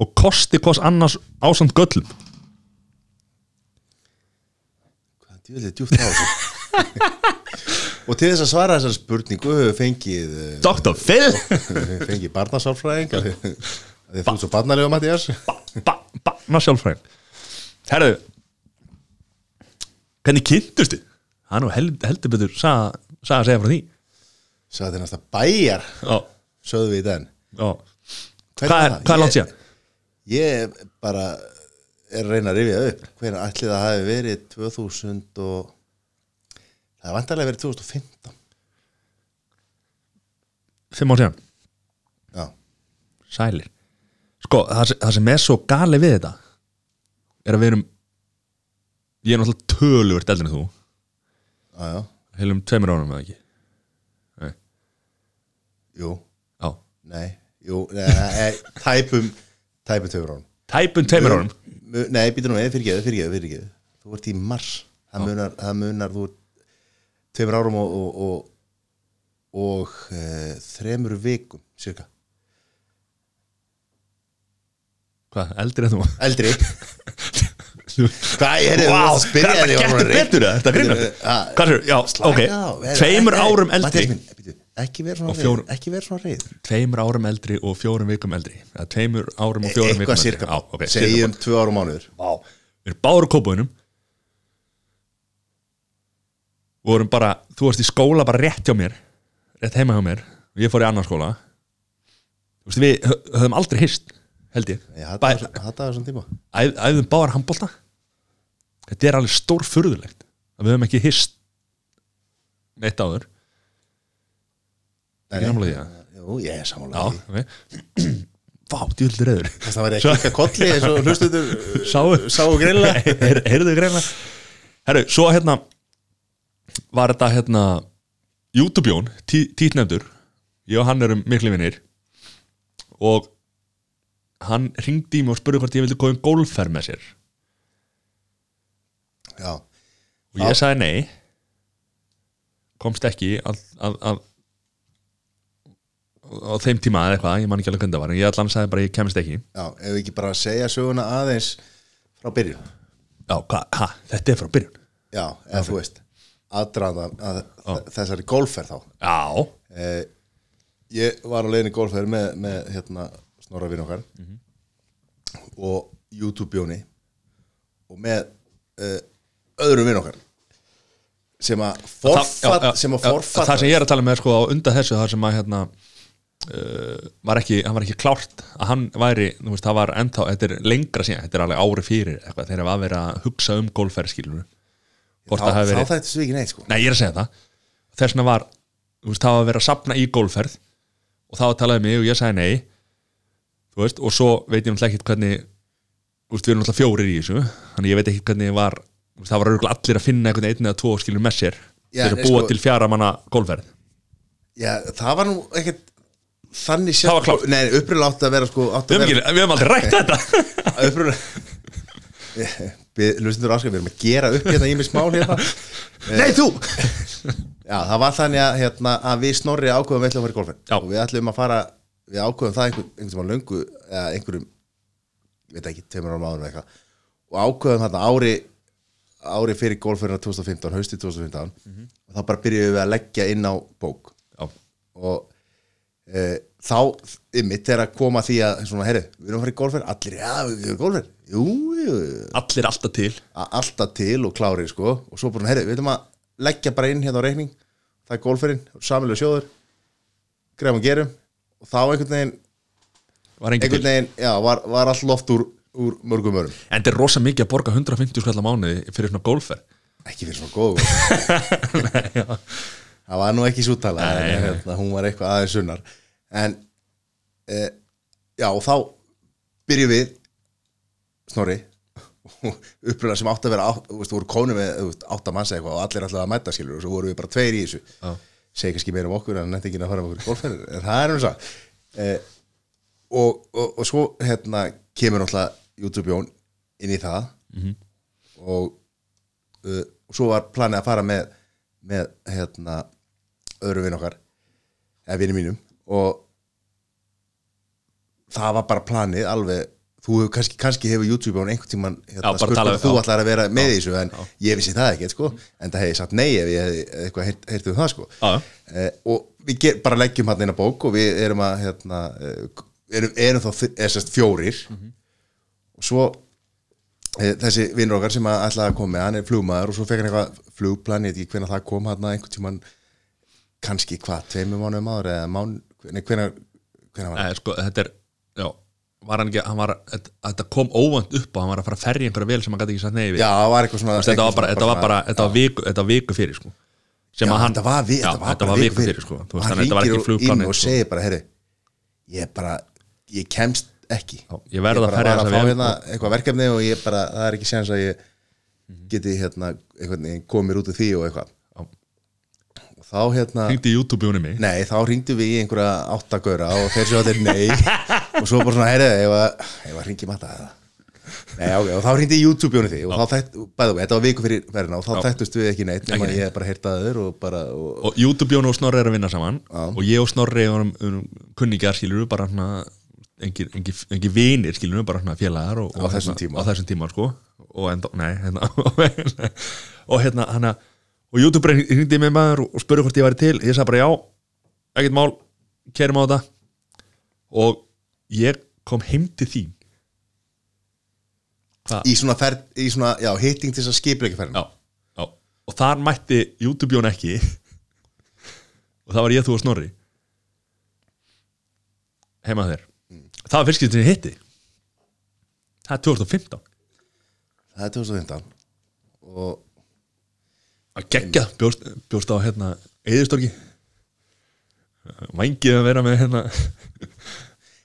og kosti hvers annars ásamt göllum. Hvað djúlega djúpt á þessu Og til þess að svara þessar spurningu fengið eh, Dr. Phil. <laughs> fengið barnasálfræðing. Þú ert svo barnalega Mattias Banna sjálfræðin Herru Hvernig kynntust þið? Það er nú held, heldur betur Saga saga að segja frá því. Sagði þetta næsta bæjar Já, sögðu við í den. Já. Hvernig Hvað er, hvað er langt síðan? Ég bara er að reyna að rifja upp hvernig ætli það hafi verið 2000 og það er vantarlega verið 2015 Fimm ár síðan? Já, Sælir. Sko, það, það sem er svo gali við þetta er að við erum ég er náttúrulega töluvert eldri en þú. Já, já, heilum tveimur árum eða ekki? Jú, Já, nei Jú, nei, tæpum tæpum töfur án tæpum tveimur árum? Mu- Nei, býtur nú við, fyrirgeðu, fyrirgeðu, fyrirgeðu Þú ert í mars. Það munar, það munar þú ert tveimur árum og og, og, og e, þremur vikum cirka. Hvað, eldri en þú? Eldri. <laughs> Hvað er Vá, það að spyrja þetta þig, ég var getur betur það, þetta ah, Hvað er, já, ok. Er- Tveimur árum eldri. Býtu, Ekki vera svona reyður Tveimur árum eldri og fjórum vikum eldri. Tveimur árum og fjórum vikum eldri. Segjum tvö árum mánuður. Vá. Við erum báður á vorum bara, þú varst í skóla bara rétt hjá mér rétt heima hjá mér og ég fór í annan skóla. Þú veist, við hö- höfum aldrei hist held ég, Ég æðum báðar handbólta þetta er alveg stór furðulegt að við höfum ekki hist neitt áður. Nei, því að Jú, ég er ok. <clears throat> Vá, djúldur reyður Það var ekki ekki að kolli eins og hlustuður <laughs> sáu, greinlega. <laughs> Heyrðu greina herru, svo hérna var þetta hérna YouTube-jón, tí, títnefndur. Ég og hann erum miklu vinnir og hann ringdi í mig og spurði hvort ég vildi góða um gólferð með sér. Já, og ég sagði nei. Komst ekki á þeim tíma eða eitthvað, ég man ekki alveg hvernig það var en ég allan sagði bara ég kemst ekki. Já, ef við ekki bara segja söguna aðeins frá byrjun? Já, hvað, ha, þetta er frá byrjun. Já, eða þú veist aðdraðan að þessari golfferð þá. Já, eh, Ég var á leiðinni í golfferð með, með hérna, snorra vinn okkar. Og YouTube-jóni og með eh, öðrum vinn okkar. Sem að forfatt Það- sem að það sem ég er að tala með sko á undan þessu það sem að hérna uh, var ekki, hann var ekki klárt að hann væri, þú veist, það var ennþá þetta er lengra síðan, þetta er alveg ári fyrir eitthvað, þegar var verið að hugsa um golfferð skilur hvort þá, það hafi þá verið, þætti svo ekki neitt sko. Nei ég er að segja það. Þess vegna var, þú veist, það var verið að sapna í golfferð og þá talaði mig og ég sagði nei. Þú veist, og svo veit ég náttúrulega ekkert hvernig þú veist, við erum náttúrulega fjórir í þessu þannig ég veit ekki hvernig var veist, það var örugglega allir að finna einhvern einn eða tvo skilur með sér að búa sko- til fjara manna golfverð Já, það var nú ekkert þannig Það var klárt. Nei, uppröðlega átti að vera sko við að höfum, vera ekki, við aldrei rætt <laughs> þetta <laughs> Við hlustundur áskil, við erum að gera upp hérna í mig smál hérna. <laughs> Nei, þú! <laughs> Já, það var þannig að, hérna, að við snorri ákveðum við ætlum að fara í golfin. Já. og við ætlum að fara, við ákveðum það einhver, einhvern tímann löngu, eða einhverjum ég veit ekki, tveimur árum áður með eitthvað. Og ákveðum þarna ári ári fyrir golfurinn 2015, hausti 2015 og þá bara byrjuðum við að leggja inn á bók. Já, og e, þá ymmit er að koma að því að svona, herri, við erum að fara í golfur allir, já, við erum golfur jú, jú, allir alltaf til. Alltaf til og klári sko. og svo bara, herri, við erum að leggja bara inn hérna á reikning, það er golfurinn samilega sjóður, greifum og gerum. Og þá einhvern veginn var einhvern veginn, já, var, var all loft úr, úr mörgum örum, En þetta er rosa mikið að borga 150 skall á mánuði fyrir svona golfverð ekki fyrir svona góð <laughs> það var nú ekki súttala hérna, hún var eitthvað aðeins sunnar. En e, já, og þá byrjum við snorri uppröðlega sem átt að vera átt, þú voru konu með þú veist, átta manns eitthvað og allir alltaf að mæta skilur og svo voru við bara tveir í þessu Já. segi kannski meira um okkur en nætti ekki að fara um okkur golfferðir en það er um það e, og, og, og svo hérna kemur náttúrulega YouTube Jón inn í það Mhm. og, uh, og svo var planið að fara með með hérna öðru vinn okkar eða vinni mínum og það var bara planið alveg þú hefur kannski, kannski hefur YouTube án einhvern tímann hérna, hvort þú ætlar að vera með í þessu en já. ég vissi það ekki sko, en það hefði sagt nei ef ég hefði eitthvað heyrt, heyrt um það sko. Eh, og við ger, bara leggjum hann á bók og við erum að hérna, eh, erum, erum þá eða sérst fjórir. Mhm. og svo e, þessi vinnur okkar sem að ætlaði að koma með hann er flugmaður og svo fekk hann eitthvað flugplan ég veit ekki hvenær það kom hann einhvern tímann kannski hvað, tveimur mánuðum áður eða mán, nei, hvenær, hvenær var Nei, sko, þetta er, já var hann ekki, hann var, þetta, kom óvænt upp og hann var að fara að ferja einhverja vel sem hann gæti ekki sagt nei við. Já, það var eitthvað svona þetta var bara, þetta var bara, þetta var viku, þetta var viku fyrir sko. Sem Já, að þetta var, vi, já, þetta var viku fyrir sko. Hann að ringir ekki inn og sko. segir bara, herri ég bara, ég kemst ekki. Já, ég verð að ferja þessa fá vel hérna eitthvað verkefni og ég bara, það er ekki séns að ég geti hérna komið út af því og eitthvað. Þá hérna hringdi í YouTube-jóni mig nei, þá hringdu við í einhverja áttagöra og þeir séu allir nei <laughs> og svo bara svona, heyrðu, ef að ef að hringi matta Nei, ok, og þá hringdi í YouTube-jónu því og þá þætt, bæðu, þetta var viku fyrir verðina og þá Já. þættust við ekki neitt nema Ekki ég bara heyrta þaður og bara og, og YouTube-jónu og Snorri er að vinna saman Já. og ég og Snorri erum, erum kunningjar skilur bara svona engin, engin, engin vinir skilur bara svona félagar og, Á og þessum hérna, tíma. á þessum tíma sko og enda, nei, hérna <laughs> og hérna, hana og YouTube hringdi mig maður og spurði hvort ég væri til ég sagði bara já, ekkert mál kerum á þetta og ég kom heim til þín. Hvað? í svona, ferð, í svona já, hitting til þess að skipla ekki ferðin og þar mætti YouTube-jón ekki. <laughs> Og það var ég, þú og Snorri. Heima þér. Það var fyrst getur hitti. Það er 2015 það er 2015 og að gegja bjóst, bjóst á hérna eðistorki vangið að vera með hérna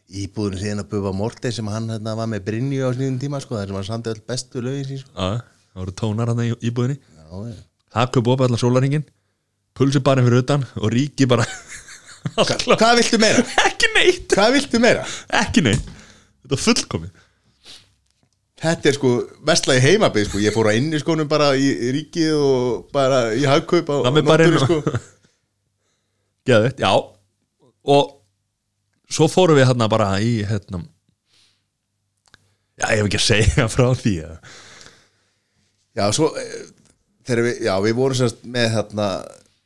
íbúðinu síðan að Bubba Morten sem hann hérna, var með Brynju á snýðum tíma sko, þar sem hann samdi öll bestu lögin sín sko. að, það voru tónar hann í íbúðinni já, já. köp opið allan sólaringin pulsi bara fyrir utan og ríki bara Hva, <laughs> hvað viltu meira? <laughs> ekki neitt hvað viltu meira? ekki neitt þetta er fullkomið Þetta er sko vestlagi heimabið sko. Ég fór á inni skónum bara í, ríkið og bara í hagkaup á, á inn- sko. <laughs> Geðveikt, já og svo fórum við hérna bara í hérna já, ég hef ekki að segja <laughs> frá því að Já, svo eh, þegar við, já, við vorum sérst með hérna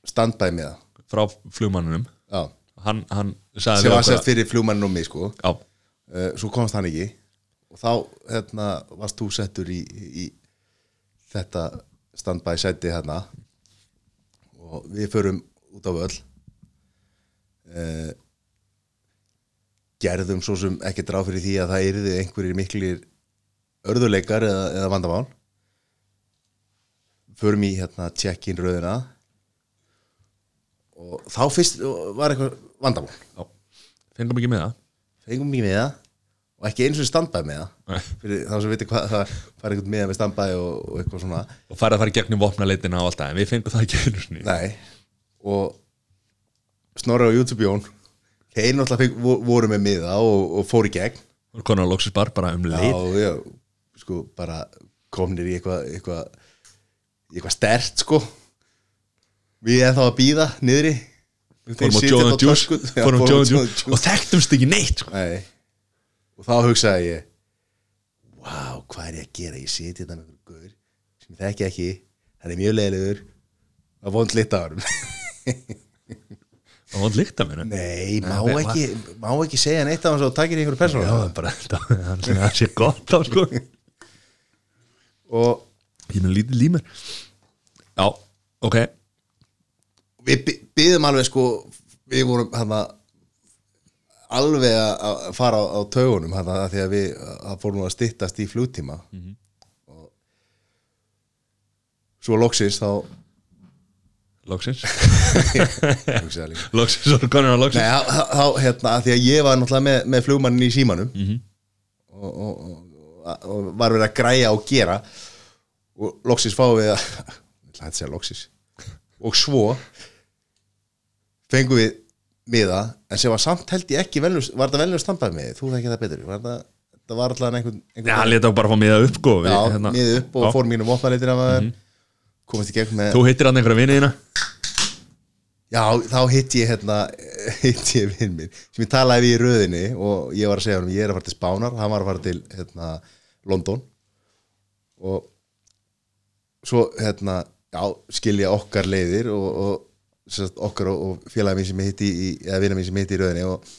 standbæði með það. Frá flugmanninum. Já, hann, hann sagði sem var sérst fyrir flugmannin og mig sko. Já, uh, Svo komst hann ekki. Og þá hérna varst þú settur í, í þetta standbæði seti hérna. Og við förum út á völl. Uh, gerðum svo sem ekki drá fyrir því að það yrði einhverjir miklir örðuleikar eða, eða vandamál. Förum í hérna check-in röðina og þá fyrst var eitthvað vandamál. Já, fengum ekki með það fengum ekki með það og ekki eins og standbæði með það fyrir þá sem viti hvað það fara einhvern með með standbæði og, og eitthvað svona. Og farið að fara gegnum vopnaleitina og allt það en við fengum það ekki einu nei. Og Snorri og YouTube Jón þeir náttúrulega voru með miða og, og fór í gegn. Og konar að loksis bara um leið. Já, já, sko bara komnir í eitthvað eitthvað eitthvað stert sko. Við erum þá að býða niðri. Fórum á and Juice. og þekktumst ekki neitt sko. Nei. og þá hugsaði ég wow, hvað er ég að gera? Ég siti þetta með einhver guður sem ég þekki ekki. Hann er mjög leiðilegur. Að vond lit <laughs> á hann og hann líkta mér nei, má ekki, má ekki segja neitt af hans og takir í einhverju persónu. Já, bara þetta hann sem það sé gott á sko. Og með lítið límur. Já, ok. Við by- byðum alveg sko við vorum hann alveg að að fara á, á taugunum hann að því að við að fórum að styttast í flugtíma. Og svo loksins þá <laughs> líka. loksins og konar að loksins Nei, þá, hérna, því að ég var náttúrulega með, með flugmannin í símanum Mhm. og, og, og, og var verið að græja og gera og loksins fáum við að <laughs> ég ætla að segja loksins og svo fengum við miða en sem var samt held ég ekki velnus, var þetta velnus stampað með þú þekki það betur var þetta, þetta var alltaf einhvern, já, einhvern hann leta bara að fá miða upp sko, við, já, hérna. miðið upp og Já. Fór mínum opnaleitir af að komast í gegn með þú hittir hann einhverja viniðina Já, þá hitt ég hérna <laughs> hitt ég vinn minn sem ég talaði við í röðinni og ég var að segja hann ég er að fara til Spánar, hann var að fara til hérna, London. Og svo hérna já, skilja okkar leiðir og, og sagt, okkar og, og félagi mín sem hitti í, eða vinna mín sem hitti í röðinni og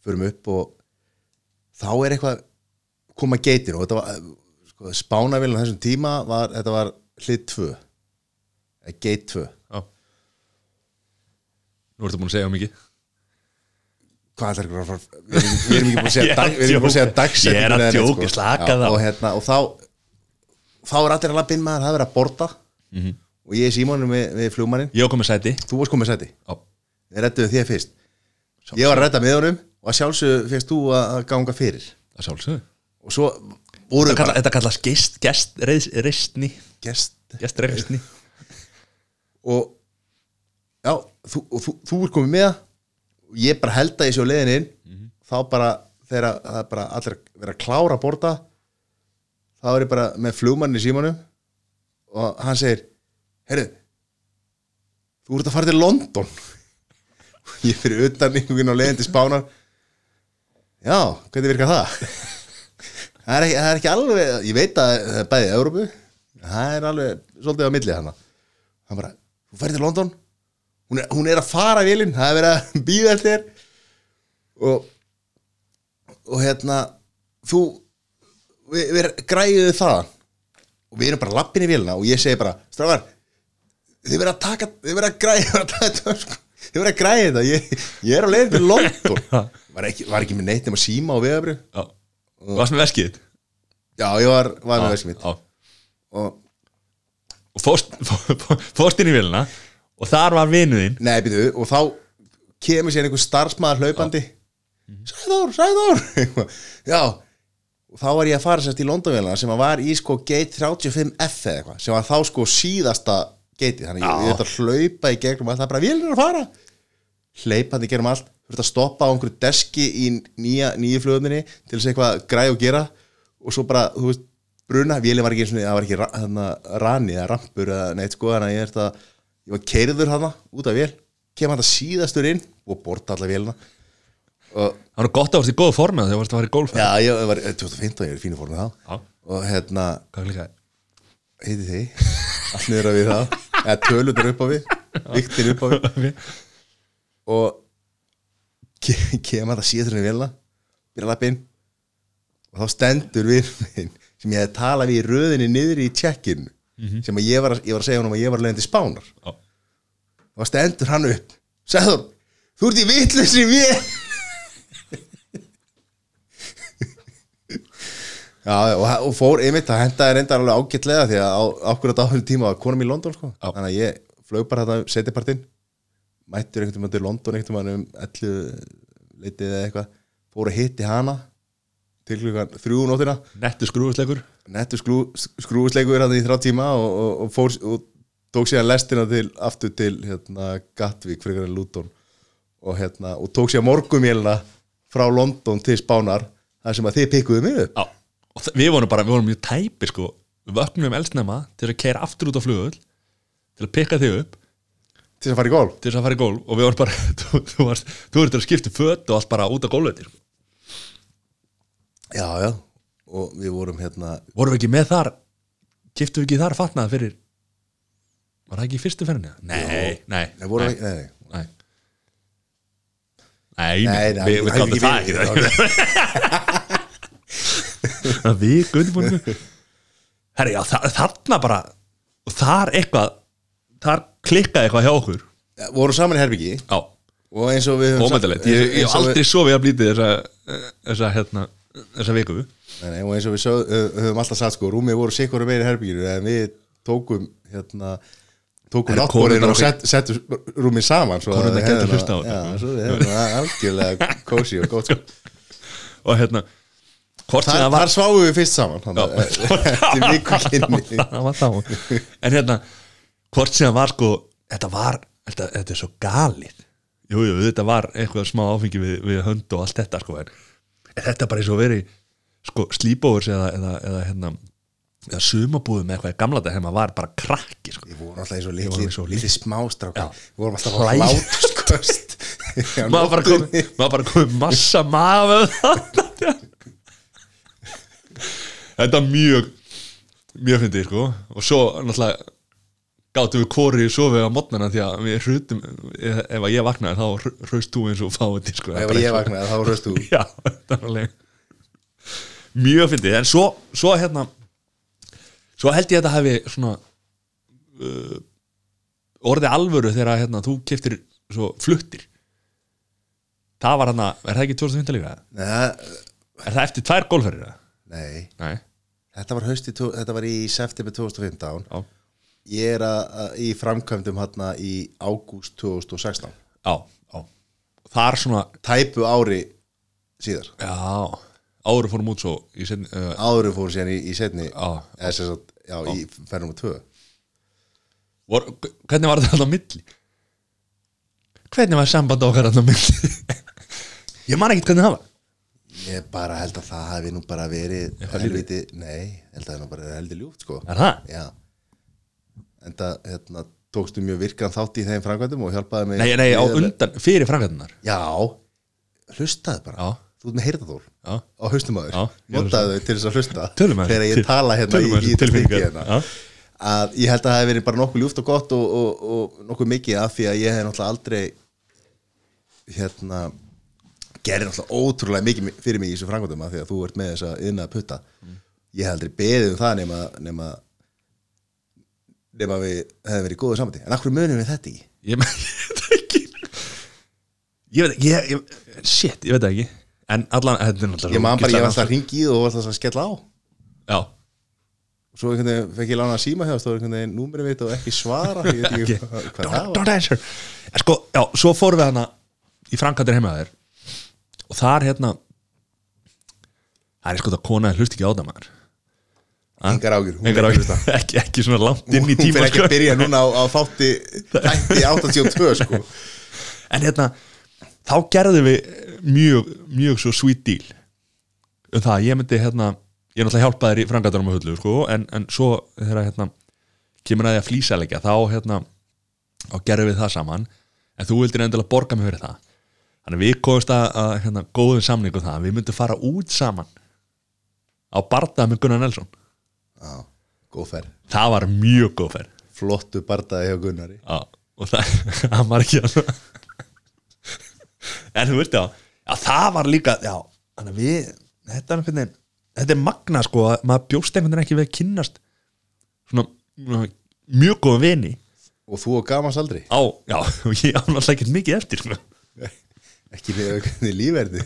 förum upp og þá er eitthvað koma geitin og þetta var sko, Spánavélun þessum tíma var, þetta var hlið 2 eða geit 2 já. Nú ertu búin að segja mikið. Hvað ætlar ykkur að fara við erum, ekki búin að segja, <laughs> er dag, við erum ekki búin að segja djóka. dagsetningu Ég er að djóka, slaka Já, þá. og, hérna, og þá þá er allir að lappa inn maður, það er að borta Mhm. og ég er Símonum við, við flugmannin ég kom með sæti. Þú varst komið sæti, já, við rettuðum þér fyrst. Ég var að retta með honum og að sjálfsög fyrst þú að að ganga fyrir. Það sjálfsögðu. Og svo voru kalla- þetta kallast gest, gest, reistni gest <laughs> Gest, reistni og já, þú, og þú, þú er komið með og ég bara held að ég sé á leiðin inn. Þá bara þegar það er bara allir verið að klára að borta þá er ég bara með flugmann í símanum og hann segir heyrðu þú ert að fara til London. <laughs> Ég fyrir utan einhvern veginn á leiðin til Spánar. Já, hvernig virkar það það er ekki, það er ekki alveg ég veit að það er bæðið Európu það er alveg svolítið á milli hana hann bara, þú færi til London. Hún er, hún er að fara vélinn það er verið að <laughs> býða eftir og og hérna þú við, við græðum það og við erum bara lappin í vélina og ég segi bara, strafar þið verið að taka, þið verið að græða <laughs> þið verið að græða þetta. Ég, ég er á leiðin til London. Var ekki, var ekki með neitt nema síma og veðabrið já varst með veskið þitt? já, ég var, var með veskið mitt. já. Og og fórst, <laughs> fórst inn í vélina og þar var vinuðinn Nei, byrju, og þá kemur sér einhver starfsmaður hlaupandi. Sæður, Sæður eitthvað. Já, og þá var ég að fara sérst í Londonvélina sem að var í sko gate 35F eða eitthvað sem var þá sko síðasta gateið, þannig ég, ég þetta hlaupa í gegnum allt, það er bara vélina að fara. Hlaupandi gegnum allt, þurfti að stoppa á einhverju deski í nýja, nýju flugumni til þess eitthvað græð og gera og svo bara, þú veist, bruna vélina var ekki eins og það var ekki þarna, rani eða rampur eða neitt sko, þannig að ég er þetta ég var keirður hana út af vél kem hann síðastur inn og borta alla vélina. Og það var gott að varst í góða forma þegar varst að fara í golf. Já, ég var 2015, ég er í fínu fórnu þá. Já. og hérna, er heiti þið <laughs> allt niður að við það eða tölutur upp á við, viktin upp á við. <laughs> Og kem hann síðastur inn í vélina byrja að lappa inn. Og þá stendur við sem ég hefði talað við í röðinni niður í tjekkinu sem að ég var, að, ég var að segja honum að ég var leiðin til spánar. Já. og stendur hann upp. Sæður, þú ert í vitlusri vél. <laughs> Já, og, og fór einmitt, það hendaði reyndar alveg ágætlega því að á okkur á dáður tíma var konum í London sko. Þannig að ég flög bara þetta setjapartinn mættur einhvern veginn til London einhvern veginn um 11 leitið eða eitthvað fór að hitti hana til klukkan þrjú um nóttina. Nettu skrúfusleikur nettu skrú, skrúfusleikur hann í þrjá tíma og, og, og, fór, og tók síðan lestina til, aftur til hérna, Gatvík, frekar en Luton. Og, hérna, og tók síðan morgumélina frá London til Spánar þar sem að þið pikkuðu mig upp. Já, við vorum bara, við vorum mjög tæpi sko. Við vöknum elsnema til að keira aftur út á flugull til að pikka þig upp til þess að fara í golf til þess að fara í gólf og við vorum bara <laughs> þú, þú, varst, þú verður að skipta föt og allt bara út gólfið sko. Já, já, og við vorum hérna vorum við ekki með þar kiptum við ekki þar fatnað fyrir var það ekki í fyrstu ferðinni? Nei, nei, Nei, vorum við, nei, nei. nei. Nei, við, við það ekki það við- <laughs> guðbúinu Herri, já, þa þarna bara og þar eitthvað þar klikkaði eitthvað hjá okkur. Ja, vorum saman í herbyggi Já, og eins og við höfum ómættilegt Ég, ég hef aldrei sofið að blítið þessa, þessa, hérna, þessa viku. Nei, nei, og eins og við sög, höfum alltaf sagt sko, rúmið voru sikkur meira í herbygginu en við tókum hérna tókum Herra, náttborðin konurnar og set, settum rúmið saman svo að Konurnar við gætu hefðum hlustað á það- þetta. Já, svo við hefum það algjörlega kósi og gótt sko. <laughs> og hérna hvort sem Þar, það var þar sváum við fyrst saman Já. <laughs> Eftir viku <laughs> kynni. Það var þá en hérna, hvort sem það var sko þetta var, þetta, þetta er svo galið. Jú, jú, þetta var eitthvað smá áfengi við, við hönd og allt þetta sko en, þetta er bara eins og verið sko slípóvers eða, eða, eða hérna eða sumabúðum með eitthvað í gamla þetta hefma var bara krakki sko. Við vorum alltaf Við vorum litli, litli smástrákar. Já. Við vorum alltaf að hlátuskost <laughs> maður bara komið maður bara komið massa maður <laughs> þetta er mjög mjög fyndið sko. Og svo náttúrulega gáttum við kori sofið á mótnana því að við hrutum ef að ég vaknaði þá hraust þú eins og fáið sko, Ef ég vaknaði þá röst þú. <laughs> Já, þetta er alveg mjög fyndið. En svo, svo hérna svo held ég að þetta hefði svona uh, orðið alvöru þegar hérna, þú keftir svo fluttir. Það var hérna, er það ekki 2015 líka? Nei, Er það eftir tvær golfferðir? eða? nei. Nei, Þetta var, hausti, þetta var í september 2015 já, Ég er að, að, í framkvæmdum hérna í ágúst 2016 já, já. Þar svona, Tæpu ári síðar. Já áður fórum út svo í setni, uh, Áður fóru síðan í, í setni Já. sagt, já, í ferðum og tvö. Vor, Hvernig var þetta alltaf milli? Hvernig var samband okkar alltaf milli? <laughs> Ég man ekkert hvernig það var. Ég bara held að það hafi nú bara verið helviti, nei, held að það hafi nú bara verið heldur ljúft sko. Er það? Já En það, hérna, tókstu mjög virkan þátt í þeim framkvæmdum og hjálpaði mig Nei, nei, á undan, fyrir framkvæmdunar Já, hlustaði bara. Já. Þú ert með heyrðathól á haustum aður Já, ég að Notaði þau til þess að hlusta Þegar ég tala hérna í, í um tilfinningi hérna. Að ég held að það hef verið bara nokkuð ljúft og gott og, og, og nokkuð mikið af því að ég hef náttúrulega aldrei hérna gerir náttúrulega ótrúlega mikið fyrir mig í þessu framkvæmdum af því að þú ert með þessa yðna putta. Ég hef aldrei beðið um það nema nema nema við hefðum verið í góðu samvæti en akkur munum við þetta ekki? Ég, <laughs> veit ekki. Ég veit ekki, ég, ég, shit, ég veit ekki. En allan, þetta er náttúrulega ég man bara, ég var alltaf að ringi í og var alltaf að skella á. Já, svo einhvern veginn fekk ég lána síma hjá stóð einhvern veginn númerið mitt og ekki svara ég veit ekki hvað, það var. don't answer. En sko, já, svo fórum við hana í framkvæmdur heima þér. Og þar hérna það er sko það kona hlust ekki á það maður engar ágjur, hún Engar er á, <laughs> ekki ekki, svona langt inn hún í hún tíma fyrir ekki sko. að byrja núna á, á þátti þætti <laughs> 82 sko. En hérna þá gerðum við mjög, mjög svo sweet deal um það, ég myndi hérna ég er náttúrulega hjálpa þér í framkvæmdurum á hullu sko, en, en svo þegar hérna kemur að því að flýsalegja þá hérna þá gerðum við það saman. En þú vildir endilega borga mig fyrir það. Þannig við komumst að, að hérna, góðum samningu það, við myndum fara út saman á barndað með Gunnar Nelson Já, góð ferð. Það var mjög góð ferð. Flottu bardaði hjá Gunnari. Já, og það, <laughs> það var ekki að en þú veist já, já það var líka já, þannig að við þetta er, veginn- þetta er magna sko að maður bjóst einhvern veginn ekki við að kynnast svona, svona mjög góða vini. Og þú og gamans aldrei á, já, og <laughs> ég á náttúrulega ekkert mikið eftir sko. Ekki við lífverði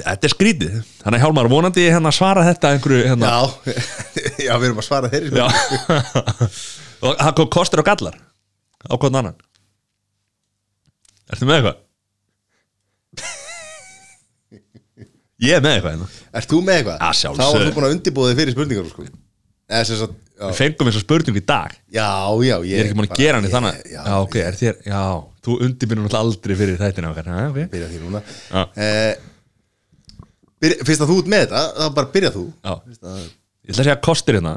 þetta er skrítið þannig að Hjálmar vonandi hérna svara þetta einhverju hérna, Já, <laughs> já, við erum að svara þeirri já. <laughs> og það kom kostur og gallar á hvern annan Ertu með eitthvað? Ég er með eitthvað hérna Ert þú með eitthvað? Ja, Þá sjálfsögðu. var þú búin að undirbúða þig fyrir spurningar sko. Eða já. Við fengum þessa spurningu í dag já, já Ég er ekki múin að gera hann í þannig Já, Já, ok, er þér, já Þú undirbyrjum náttúrulega aldrei fyrir þættina okkar Já, ok Byrja því núna Já. Fyrst að þú ert með þetta þá bara byrja þú. Já. Ég ætla að segja kostir hérna.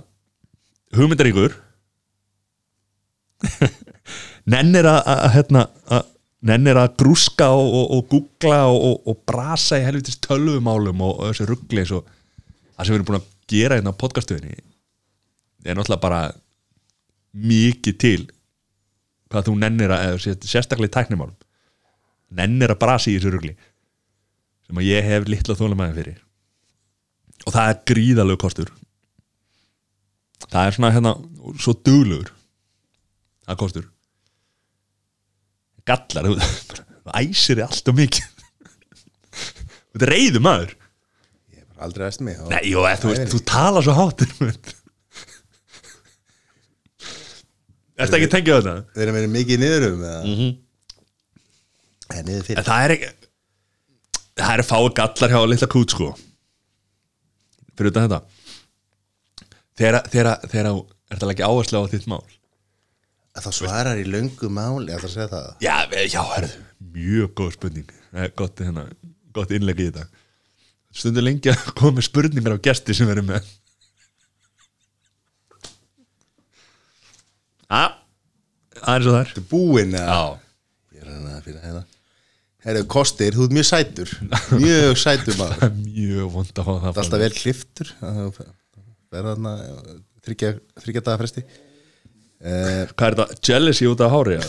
Hugmyndaríkur. <laughs> Nennir að, að hérna að, Nennir að grúska og, og, og googla og, og, og brasa í helvitis tölvumálum og, þessu ruggli og það sem við erum búin að gera hérna á podcastuðinni er náttúrulega bara mikið til hvað þú nennir að sérstaklega í tæknimálum. Nennir að brasa í þessu ruggli sem að ég hef litla þólumæðin fyrir. Og það er gríðalegu kostur. Það er svona hérna svo duglugur það er kostur. Gallar þú æsir þig allt og mikið. Þú ert reyðu maður. Ég er bara aldrei veist mig Nei, jú, eða, þú, veist, þú tala svo hátur <laughs> Ertu ekki að tengja á þetta? Þeir eru mikið niður um eða? Mm -hmm. Eða niður En fyrir það er ekki Það er fáið gallar hjá litla kút sko. Fyrir utan þetta. Þegar þú ert að leggja áherslu á þitt mál? Að Það svarar í löngu máli Ég ætla að segja það? Já, eh, já, herðu, mjög góð spurning. Það er gott, hérna, gott innlegg í þetta. Stundur lengi að koma með spurningar á gesti sem verður með. Já, það er svo þar Þetta er búinn eða? Já, Ég er að finna hérna Herru, kostir, þú ert mjög sætur. Mjög sætur maður. Það <laughs> er mjög vond að fá það Það er alltaf vel kliftur Verða þarna þryggja, þryggja daga fresti. Uh, Hvað er þetta, jealousy út af hári?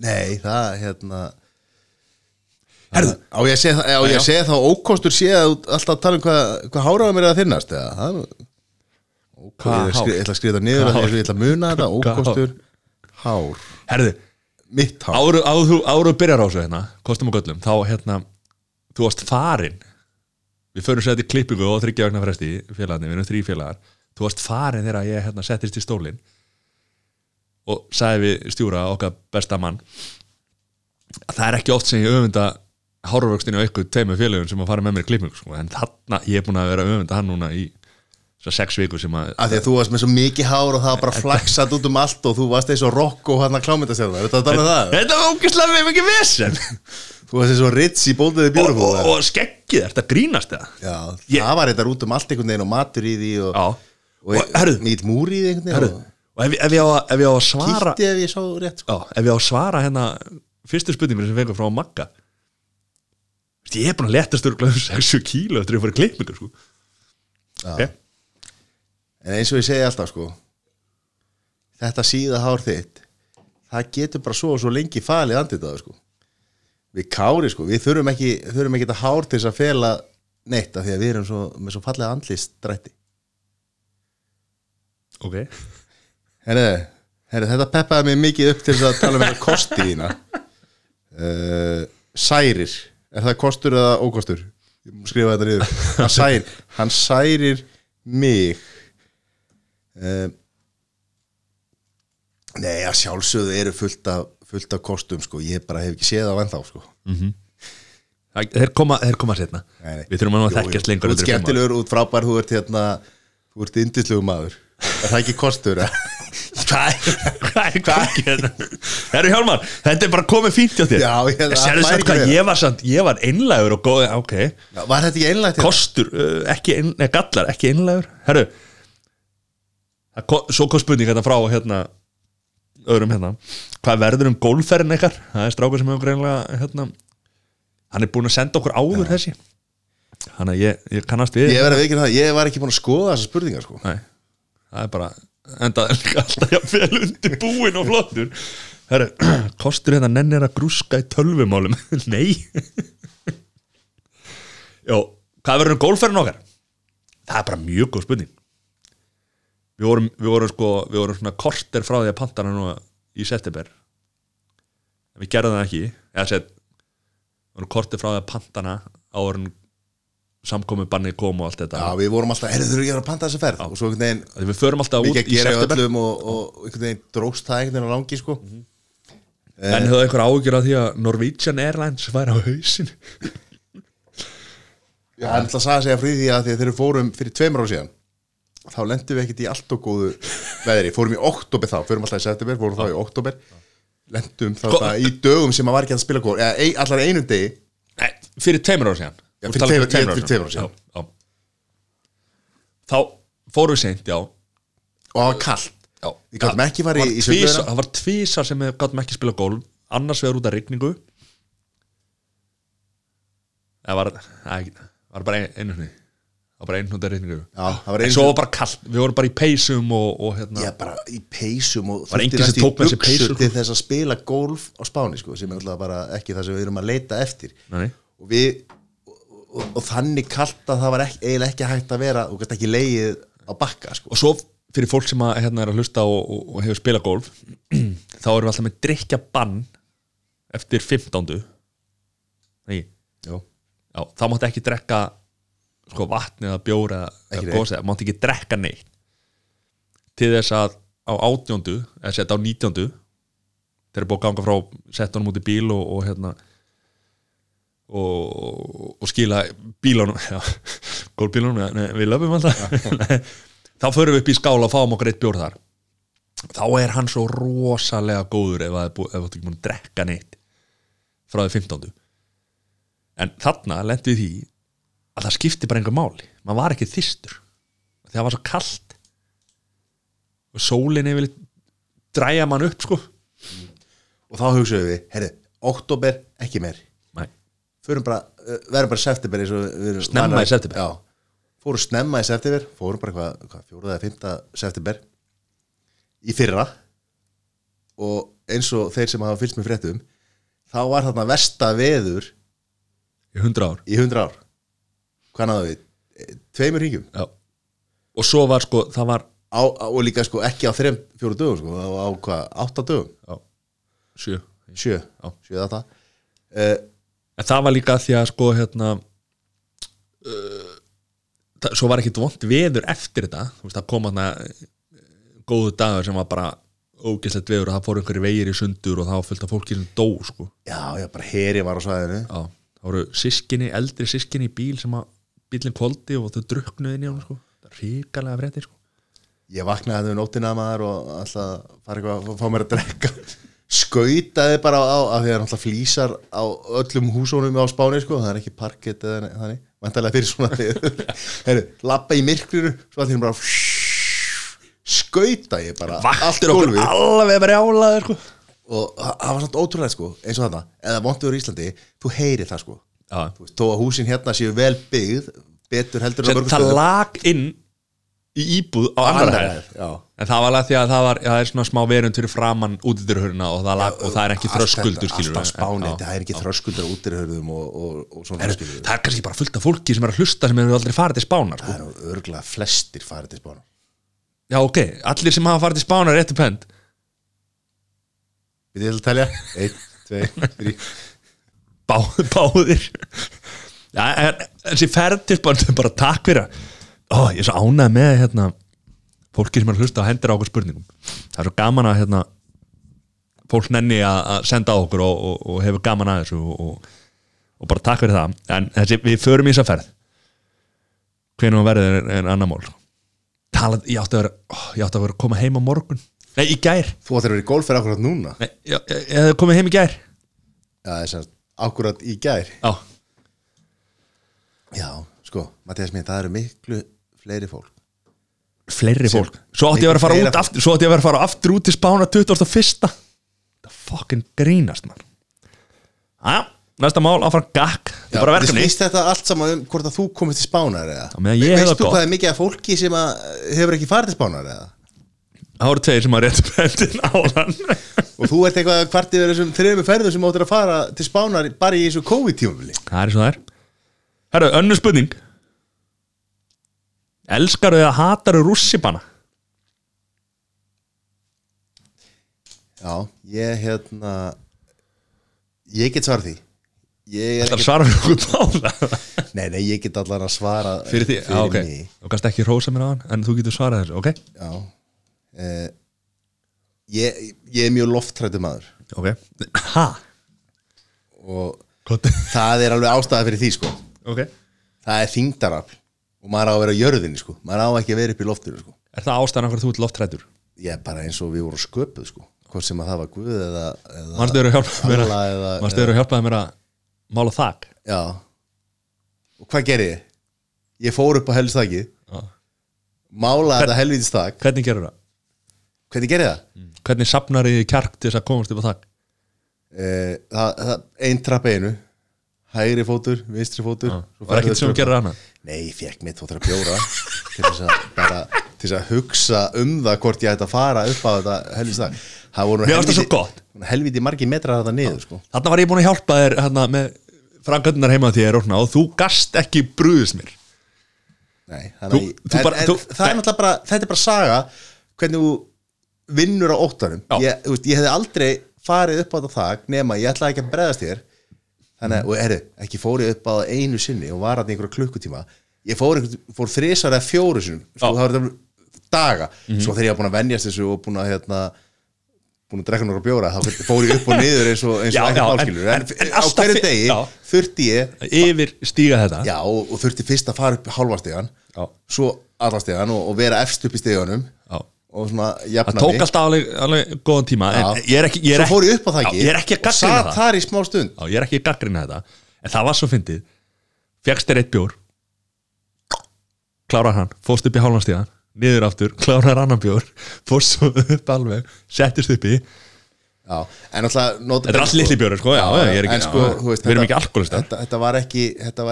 Nei, það hérna Herðu. Á ég að segja það- segja þá ókostur sé að alltaf tala um hvað, hvað háraðum er að finnast eða? Það er- ég, ætla að skrifa það niður ég ætla að muna þetta ókostur hár, Herðu, mitt hár áru, áru, áru byrjar á þessu hérna, kostum og göllum Þá hérna, þú varst farin Við förum sér þetta í klippingu og þryggja vegna fresti félagarnir, við erum þrý félagar Þú varst farin þegar ég hérna, settist í stólinn og sagði við stjúra okkar besta mann að það er ekki oft sem ég öfunda hárvöxtinu á ykkur tveimur félögum sem að fara með mér í klippingu sko. en þarna, ég er búin að vera öfunda hann núna í svo sex vikur sem að Af því að þú varst með svo mikið hár og það var bara flaksat út um allt og þú varst eins og rock og hann að klámyndastjálfa, er þetta að tala um það? Þetta var ógislega við mikið vesen Þú varst eins og Ritz í bóðiði og, björnfóð og, og skeggið, þetta grínast eða Já, Ég- það var þetta út um allt einhvern veginn og matur í því og, Já, og, Og, herru- mít múr í því einhvern herru veginn og ef, ég- ef, ég á, að- ef ég á að og svara kýtti ef ég sá rétt sko. já, ef ég á að svara hérna fyrstu spurningur sem fengur frá Magga Vist, ég er búin að leta störgla um 60 kíló eftir að ég fór í klippingu sko. Já. Ok. En eins og ég segi alltaf sko Þetta síða hár þitt Það getur bara svo og svo lengi falið andið það sko. Við kári sko, við þurfum ekki þurfum ekki þetta hár til þess að fela neitt af því að við erum svo, með svo fallega andlist drætti ok. Herri, herri, þetta peppaði mig mikið upp til þess að tala um þetta kosti þína. Uh, <laughs> Særir. Er það kostur eða ókostur? Skrifa þetta niður. Hann særir, hann særir mig uh, Nei, að sjálfsögðu eru fullt af, fullt af kostum sko. Ég bara hef ekki séð það ennþá sko. Það- þeir koma, þeir koma nei. við þurfum að jú. lengur Þú ert skemmtilegur, út frábær, þú ert hérna Þú ert indislegu maður Er það ekki kostur? <laughs> Hvað er, er kvikið þetta? Herru Hjálmar, þetta er bara komið fínt hjá þér Já, ég- það Sérðu samt hvað ég var samt, ég var einlægur og góð, ok Já, Var þetta ekki einlægt? hérna? Kostur, uh, ekki ein, nei, gallar, ekki einlægur Herru Svo kom spurning þetta frá hérna öðrum hérna. Hvað verður um golfferðin ykkar? Það er strákur sem hefur greinlega hérna Hann er búin að senda okkur áður þessi. Þannig að ég, ég kannast við Ég það, ég var ekki búin að skoða þessar spurningar sko. Nei, það er bara enda alltaf jafn vel undir búin og flottur. Herru, <clears throat> kostur hérna nennir að grúska í tölvumálum? <laughs> Nei. Jó, hvað verður um gólferðin okkar? Það er bara mjög góð spurning Við vorum, við vorum sko við vorum svona korter frá því að pantana nú í september. En við gerðum það ekki. Eða sett, við vorum korter frá því að pantana áður en samkomi banni kom og allt þetta. Já, við vorum alltaf, er þau ekki að panta þessa ferð? Og svo einhvern veginn, Við förum alltaf út að í september. Og, og einhvern veginn dróst það einhvern veginn á langi sko. En höfðu einhver ágjör að því að Norwegian Airlines væri á hausin Já, hann ætla að sagði segja frí því að að við fórum fyrir tveimur ára síðan þá lendum við ekkert í allt og góðu veðri. Fórum í oktober þá, fórum alltaf í september fórum þá í oktober lendum þá Sko- bara í dögum sem að var ekki að spila góð eða allar einum degi. Nei, fyrir tveimur ára síðan. Já, fyrir talar tveimur- ég- fyrir tveimur ára síðan. Já, já. Þá fórum við seint, já. Og það var kallt Við gátum ekki farið var í tvisvar- sundlaugina. Það var tvísar sem við gátum ekki spila golf annars vegar út af rigningu. Það var, það var bara ein- einu sinni Það var bara það var En svo var bara kallt, við vorum bara í peysum og, og hérna Já, bara í peysum og Var enginn sem tók með sér buxur peysur, til þess að spila golf á Spáni sko, sem er alltaf bara ekki það sem við erum að leita eftir Nei, og við og, og, þannig kallt að það var ekki, eiginlega ekki hægt að vera og ekki leið á bakka sko. Og svo fyrir fólk sem að, hérna, er að hlusta og, og, og hefur spilað golf <clears throat> þá erum við alltaf með drikja bann eftir 15. Nei, Já. já, þá máttu ekki drekka sko vatni eða bjóra eða neitt. gósi, máttu ekki drekka neitt til þess að á átjóndu, eða sett á nítjóndu þeir eru búið að ganga frá settunum út í bíl og, og hérna og, og skila bílunum <laughs> gólbílunum, nei, við löfum alltaf <laughs> þá förum við upp í skála og fáum okkur eitt bjór þar þá er hann svo rosalega góður ef það er ekki múin að drekka neitt frá því 15. en þarna í því að það skipti bara einhver máli. Maður var ekki þystur því það var svo kalt. Og sólin yfir dræja mann upp sko. Og þá hugsaðum við, herri, oktober ekki meir. Bara, uh, verðum bara september Snemma í september. Já, fórum snemma í september fórum bara hvað, hvað fjóruða eða fymta september í fyrra. Og eins og þeir sem hafa fylgst með fréttum þá var þarna versta veður í 100 ár. í 100 ár hvað náðu við? Eh, Tveimur ringjum Já. og svo var sko, það var á, og líka sko ekki á þreim fjóru dögum sko, á, á hvað, átta dögum? Já, sjö. Sjö, Já. sjö þetta uh, en það var líka því að sko hérna uh, það, svo var ekkit vond veður eftir þetta. Þú veist, það kom hann góðu dagur sem var bara ógeðslegt veður og það fór einhverju vegir í sundur og fullt af fólki sem dó sko. Já, já, bara heri var á svæðinu. Já, það voru sískinni, eldri sískinni í bíl sem að bílinn koldi og þau druknuði inn í hann sko. það er ríkalega fréttir sko. ég vaknaði þetta um nóttina maður og alltaf fara eitthvað að fá mér að drekka. Skautaði bara á, af því að það er alltaf flýsar á öllum húsónum á Spáni sko, það er ekki parkett eða þannig, vantarlega fyrir svona <laughs> Heru, lappa í myrkrinu svo allir bara skauta ég bara allt Vaktir okkur gólfið. alveg brjálaður sko. og það var svona ótrúlega sko eins og þarna, eða vondur í Íslandi þú heyri það sko, veist, þó að húsin hérna séu vel byggð, betur heldur en sem mörgum það stöðum. lag inn í íbúð á Annarri hæð en það var alveg því að það var það er svona smá verund fyrir framann útidurhurna og, það lag, og það er ekki þröskuldur alltaf spánið, það er ekki þröskuldur og, og, og svona það, það er kannski bara fullt af fólki sem er að hlusta sem hefur aldrei farið til spánar sko. það eru örgulega flestir farið til spánar. Já ok, allir sem hafa farið til spánar réttu pend við þið að telja. 1, 2, 3 Bá, <laughs> báðir. En, en þessi ferð til spánar <laughs> bara takk fyrir að- ó, ég er svo ánægð með hérna, fólki sem er að hlusta og hendur á okkur spurningum. Það er svo gaman að hérna, fólk nenni að senda á okkur og, og, og hefur gaman að þessu og, og, og bara takk fyrir það. En þessi, við förum í þessa ferð. Hvernig hún verður er, er annar mál. Talað, ég átti að vera ó, ég átti að vera að koma heim á morgun. Nei, í gær. Þú ættir að vera í golfið akkurat núna? Nei, ég, ég, ég hefði komið heim í gær. Já, þess að akkurat í gær. Já, já, sko, Mattias minn, það eru miklu fleiri fólk. Fleiri fólk. Svo átti ég að vera að fara út aftur svo átti ég að vera að fara aftur út til spána 21. það fucking grínast man já, næsta mál áfram gakk. Það er bara verkefni. snýst þetta allt saman um hvort að þú komist til spánar eða? Veist þú gott. hvað er mikið af fólki sem hefur ekki farið til spánar eða það voru tveir sem að réttu pendin <laughs> á hann og þú ert eitthvað hvart yfir þessum þreifum ferðu sem áttir að fara til spánar bara í þessu COVID-tímafili það er svo það er herru, önnur spurning. Elskaru eða hataru rússipanna já, ég hérna ég get svarað því. Ég er það ekki, svarar við okkur báða <laughs> nei, nei, ég get allan að svara fyrir því, já ok. mig. Þú kannst ekki rósa mér á hann en þú getur svarað þessu, ok? Já eh, ég, ég er mjög loftrættu maður. Ok, ha? Og það er alveg ástæða fyrir því sko. Ok, það er þingdarafl og maður á að vera á jörðinni sko. Maður á ekki að vera upp í loftinu sko. Er það ástæðan okkur þú ert loftrættur? ég er bara eins og við vorum sköpuð sko. Hvort sem að það var Guð eða, eða Manstu eru að hjálpa mér að eða- Manstu eru að hjálpa mér að mála þak? Já. Og hvað gerði ég? ég fór upp á helstaki Já. málaði þetta helvítist þak Hvernig gerur það? Hvernig gerði það? Hvernig sapnar þið kjark til þess að komast upp á þak? Eh, það, það ein trappa einu hægri fótur, vinstri fótur Var ferðu ekkert sem þú gerir hana? Nei, ég fekk mitt og þeirra bjóra <laughs> til þess að bara til þess að hugsa um það hvort ég ætti að fara upp á þetta helvítist þak það voru gott. helviti margi metrar þetta niður sko. Þarna var ég búin að hjálpa þér hérna, með frangöndunar heima til þér og þú gast ekki brúðis mér Nei, Þú- þannig að þú en, bara- en, þú- það er náttúrulega bara, þetta er bara saga hvernig þú vinnur á óttanum ég, veist, ég hefði aldrei farið upp á þetta þak nema ég ætlaði ekki að bregðast þér þannig að, og herri, ekki fórið upp á það einu sinni og var hann einhverja klukkutíma ég fór, fór þrisar eða fjóru sinum sko, það var þetta daga Mhm. svo þegar ég var búin að venjast þessu og búin að hérna, búin að drekka nokkra bjóra þá fór ég upp og niður eins og, eins og já, ekki málskilur en, en- en á hverju degi já. þurfti ég Yfir stíga þetta Já, og, og þurfti fyrst að fara upp halvastegan Já. svo allastegan og, og vera efst upp í steganum Já. Og svona Það jafna tók alltaf alveg, alveg góðan tíma en Já. ég er ekki, ég er ekki, ég upp á það Já, ég er ekki að gaggrina það. þar í smá stund. Já, ég er ekki að gaggrina þetta. En það var svo fyndið. Fjækst þér eitt bjór. Klárar hann, fóst upp í hálfanstíðan Niður aftur, klárar annan bjór Fóst svo upp alveg, settist upp í. Já, en alltaf Þetta er allt litli bjórar, sko, já, ég er ekki- en sko, já, veist, við erum ekki alkoholistar. þetta, þetta var ekki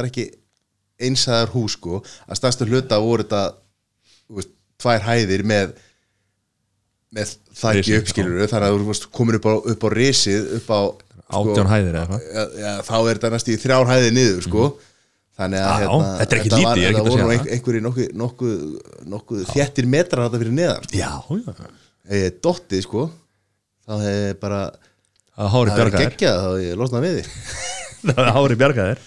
ekki einsæðar hús sko. Að stærstu hluta voru þetta veist, tvær hæðir með með þakki Risið, uppskilur þannig að þú veist, komur upp á, upp á risið upp á sko, Átján hæðir eða ja, ja, þá er þetta næst í þrjár hæðir niður sko. Þannig að Mhm. Já, þetta er ekki var- lítið, ekki þetta voru ein, einhverjir nokkuð, nokkuð, nokkuð þéttir metrar þetta fyrir neðan sko. Já, já. Ég dottið sko þá hefði bara Það það bjargaðir geggjað þá hefði ég losnað við <laughs> Það hári bjargaðir